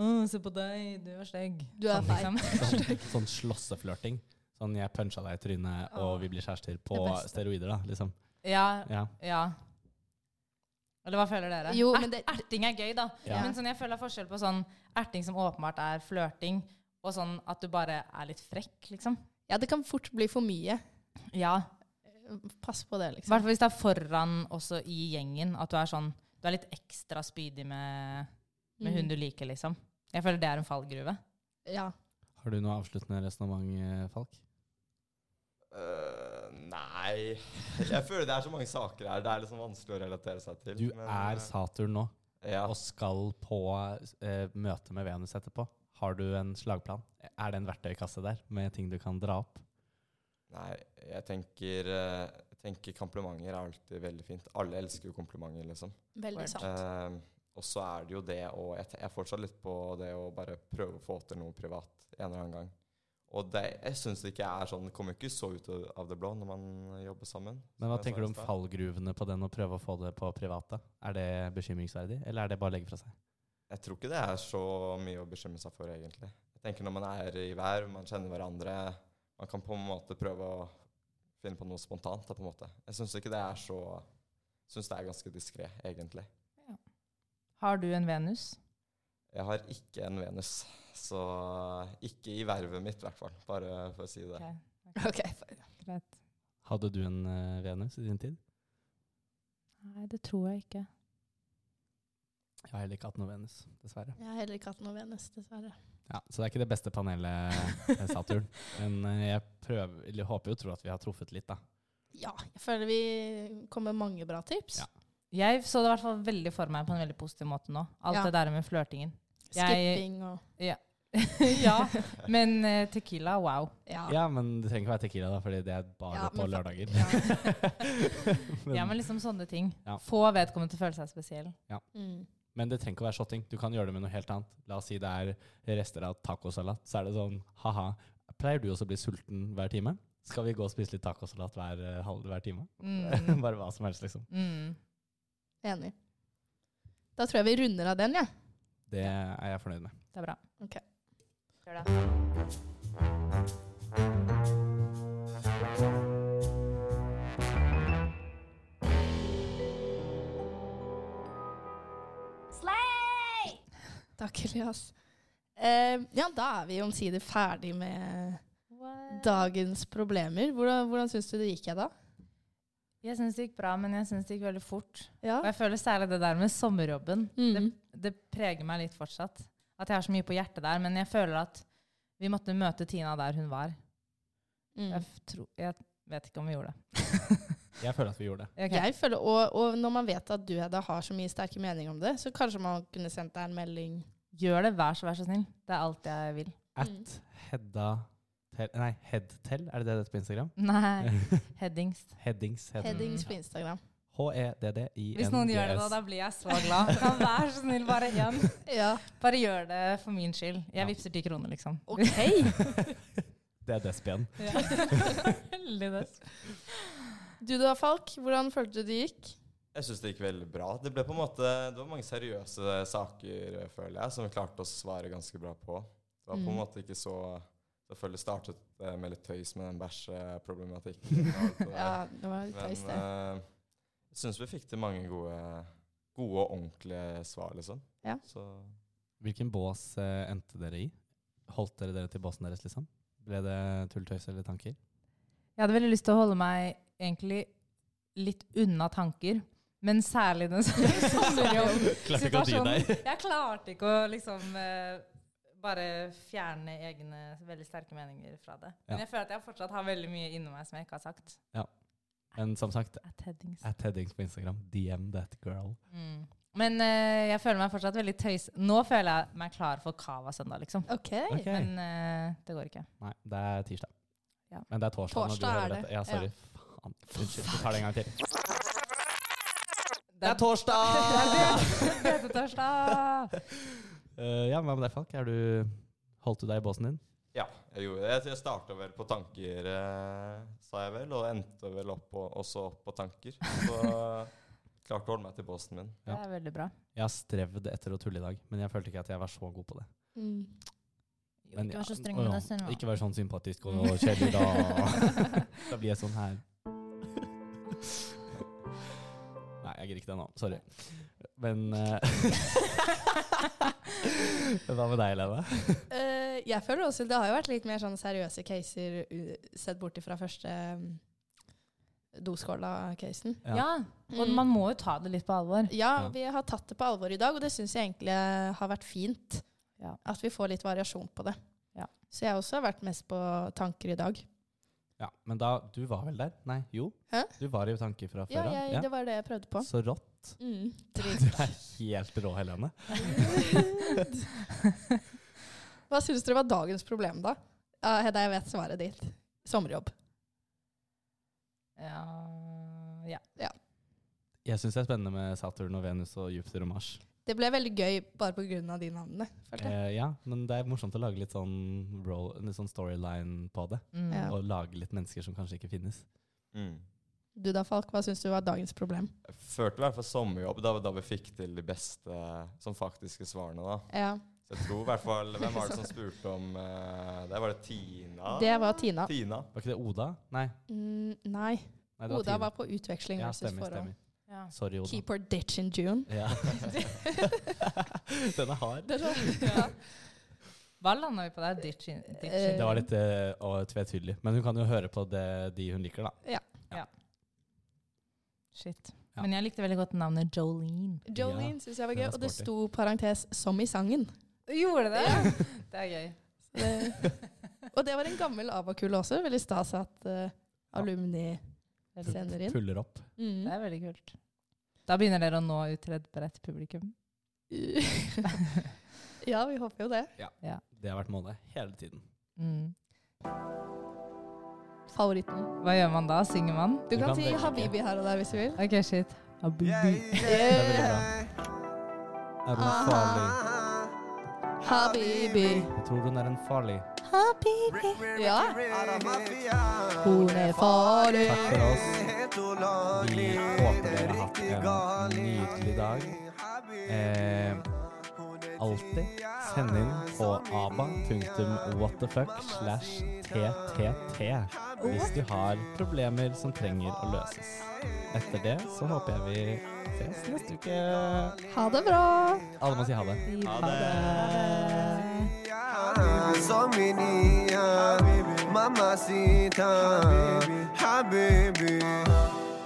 Å, se på deg, du er stygg. Du er Sånn, feil. liksom. Sånn, sånn slåsseflørting. Sånn 'jeg puncha deg i trynet, og vi blir kjærester' på steroider, da. liksom. Ja, Ja. ja. Eller hva føler dere? Jo, men det- erting er gøy, da. Ja. Men sånn, jeg føler er forskjell på sånn erting som åpenbart er flørting, og sånn at du bare er litt frekk, liksom. Ja, det kan fort bli for mye. Ja. Pass på det, I hvert liksom. fall hvis det er foran også i gjengen, at du er sånn Du er litt ekstra spydig med, med Mm. hun du liker, liksom. Jeg føler det er en fallgruve. Ja. Har du noe avsluttende resonnement, eh, Falk? Uh, nei Jeg føler det er så mange saker her. Det er liksom vanskelig å relatere seg til. Du men, er øh, Saturn nå, ja. og skal på uh, møte med Venus etterpå. Har du en slagplan? Er det en verktøykasse der med ting du kan dra opp? Nei, jeg tenker, uh, jeg tenker komplimenter er alltid veldig fint. Alle elsker jo komplimenter, liksom. Veldig sant. Eh, og så er det jo det å jeg, jeg fortsatt litt på det å bare prøve å få til noe privat en eller annen gang. Og det, jeg syns ikke er sånn Det kommer ikke så ut av- det blå når man jobber sammen. Men hva tenker du om fallgruvene på den, å prøve å få det på private? Er det bekymringsverdig, eller er det bare å legge fra seg? Jeg tror ikke det er så mye å bekymre seg for, egentlig. Jeg tenker Når man er i verv, man kjenner hverandre, man kan på en måte prøve å finne på noe spontant. På en måte. Jeg syns ikke det er så syns det er ganske diskré, egentlig. Har du en Venus? Jeg har ikke en Venus, så ikke i vervet mitt, i hvert fall. Bare for å si det. Ok, Ok. greit. Hadde du en uh, Venus i din tid? Nei, det tror jeg ikke. Jeg har heller ikke hatt noe Venus, dessverre. Jeg har heller ikke hatt noe Venus, dessverre. Ja, Så det er ikke det beste panelet, eh, Saturn. Men eh, jeg prøver, eller håper jo og tror at vi har truffet litt, da. Ja, jeg føler vi kom med mange bra tips. Ja. Jeg så det i hvert fall veldig for meg på en veldig positiv måte nå. Alt Ja. det der med flørtingen. Skipping og ja, men eh, Tequila, wow. Ja. Ja, men det trenger ikke være Tequila, da, fordi det er bare Ja, på lørdager. men, Ja, men liksom sånne ting. Ja. Få vedkommende til å føle seg spesiell. Mm. men det trenger ikke å være shotting. Du kan gjøre det med noe helt annet. La oss si det er rester av tacosalat. Så er det sånn ha-ha. Pleier du også å bli sulten hver time? Skal vi gå og spise litt tacosalat hver, eh, hver time? Mm. Bare hva som helst, liksom. Mm. Enig. Da tror jeg vi runder av den, jeg. Det er jeg fornøyd med. Det er bra. Ok. Gjør det. Takk, Elias. Uh, ja, da er vi omsider ferdig med dagens problemer. Hvordan, hvordan syns du det gikk, jeg da? Jeg syns det gikk bra, men jeg syns det gikk veldig fort. Ja. Og jeg føler særlig det der med sommerjobben. Mm. Det, det preger meg litt fortsatt. At jeg har så mye på hjertet der. Men jeg føler at vi måtte møte Tina der hun var. Mm. Jeg, tro, jeg vet ikke om vi gjorde det. Jeg føler at vi gjorde det. Okay. Jeg føler, og, og når man vet at du Hedda, har så mye sterke meninger om det, så kanskje man kunne sendt deg en melding. Gjør det, vær så, vær så snill. Det er alt jeg vil. At Hedda tel, Nei, Headtell, er det det det heter på Instagram? Nei. Headings. Headings. Head- Headings på Instagram. H-e-d-d-i-n-g-s. Hvis noen gjør det, da, da blir jeg så glad. Kan være så snill, bare én. Ja. Bare gjør det for min skyld. Jeg Ja. vippser ti kroner, liksom. OK! Det er Desp igjen. Ja. Veldig det. Du da, Falk? Hvordan følte du det gikk? Jeg syns det gikk veldig bra. Det ble på en måte, det var mange seriøse saker, føler jeg, som vi klarte å svare ganske bra på. Det var på en Mm. måte ikke så Selvfølgelig startet det med litt tøys med den bæsjeproblematikken. Ja, det var litt Men tøys, det. Men jeg syns vi fikk til mange gode, gode og ordentlige svar, liksom. Ja. Så Hvilken bås eh, endte dere i? Holdt dere dere til båsen deres, liksom? Ble det tulltøys eller tanker? Jeg hadde veldig lyst til å holde meg egentlig litt unna tanker. Men særlig den sommerjobbsituasjonen. Jeg klarte ikke å liksom eh, bare fjerne egne veldig sterke meninger fra det. Men jeg føler at jeg fortsatt har veldig mye inni meg som jeg ikke har sagt. Ja. Men som sagt, At headings. at Headings på Instagram, DM that girl. Mm. Men uh, jeg føler meg fortsatt veldig tøys... Nå føler jeg meg klar for Cava søndag, liksom. OK. okay. Men uh, det går ikke. Nei, det er tirsdag. Ja. Men det er torsdag, når du hører er det. dette. Ja, sorry. Faen. Unnskyld. Vi tar det en gang til. Det er torsdag! Det er torsdag! Eh, ja, hva med deg, Falk? Er du Holdt du deg i båsen din? Ja, jeg gjorde det. Jeg starta vel på tanker, eh, sa jeg vel, og endte vel opp på, også opp på tanker. Så klarte å holde meg til båsen min. Det er veldig bra. Jeg har strevd etter å tulle i dag, men jeg følte ikke at jeg var så god på det. Mm. Jo, Men ikke vær så streng med ja, deg selv. Ikke vær sånn sympatisk og kjedelig, da. da blir jeg sånn her. Jeg gidder ikke det nå. Sorry. Men eh, Hva med deg, Helene? uh, jeg føler også Det har jo vært litt mer sånn seriøse caser sett bort ifra første um, doskåla-casen. Ja, og Mm. man må jo ta det litt på alvor. Ja, Ja. vi har tatt det på alvor i dag, og det syns jeg egentlig har vært fint. Ja. At vi får litt variasjon på det. Ja. Så jeg også har vært mest på tanker i dag. Ja, Men da Du var vel der? Nei, jo? Hæ? Du var i tanker fra Ja, før av? jeg, det var det jeg prøvde på. Så rått. Mm. Du er helt rå, Helene. Hva syns dere var dagens problem, da? Ah, Hedda, jeg vet svaret ditt. Sommerjobb. Ja, ja. Jeg syns det er spennende med Saturn og Venus og Jupiter og Mars. Det ble veldig gøy bare pga. de navnene. følte jeg. Eh, ja, men det er morsomt å lage litt sånn, litt sånn storyline på det. Mm. Ja. Og lage litt mennesker som kanskje ikke finnes. Mm. Du da, Falk, hva syns du var dagens problem? Jeg følte i hvert fall sommerjobb da, da vi fikk til de beste sånn faktiske svarene. da. Ja, Så jeg tror i hvert fall Hvem var det som spurte om uh, Det var det Tina? Det var Tina. Tina. Var ikke det Oda? Nei. Mm, nei. Nei det var Oda Tina. var på utveksling ja, stemmer, stemmer. Ja. Sorry, Oda. Keep her ditch in June. Ja. Den er hard. Det er sånn, ja. Hva landa vi på der? Ditching? Eh, Det var litt uh, tvetydelig. Men hun kan jo høre på det de hun liker, da. Shit. Ja. Men jeg likte veldig godt navnet Jolene. Jolene syns jeg var gøy, var og det sto parentes 'som i sangen'. Gjorde det? det er gøy. Det, og det var en gammel Abakul også. Veldig stas at uh, alumni Sender inn. Puller opp. Mm. Det er veldig kult. Da begynner dere å nå ut til et bredt publikum. ja, vi håper jo det. Ja, Det har vært målet hele tiden. Mm. Favoritten. Hva gjør man da? Synger man? Du, Du kan, kan si. Habibi her og der hvis du vil. OK, shit. Habibi. Det er veldig bra. Er hun farlig? Habibi. Jeg tror hun er en farlig. Habibi. Ja. Hun er farlig. Takk for oss. Vi håper dere har hatt en nydelig dag. Eh, alltid send inn på aba.whatthefuck slash ttt hvis du har problemer som trenger å løses. Etter det så håper jeg vi ses neste uke. Ha det bra. Alle må si ha det. Ha det. Sominia, mamacita, habibi.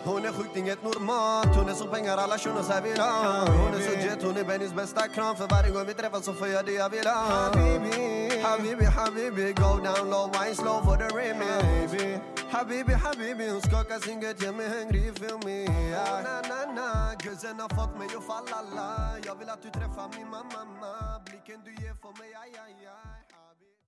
Hon är sjukt inget normalt. Hon är som pengar alla shunon säger vill ha Hon är så jet, hon är Bennys bästa kram. För varje gång vi träffas så får jag det jag vill ha. Habibi, habibi, habibi Go down low, wine slow for the remix. Habibi, habibi Hon skakar sin gött, gör mig hungrig, feel me. Na, na, na gussen har fått mig att falla la. Jag vill att du träffar min mamma. Blicken du ger får mig, aj, aj, aj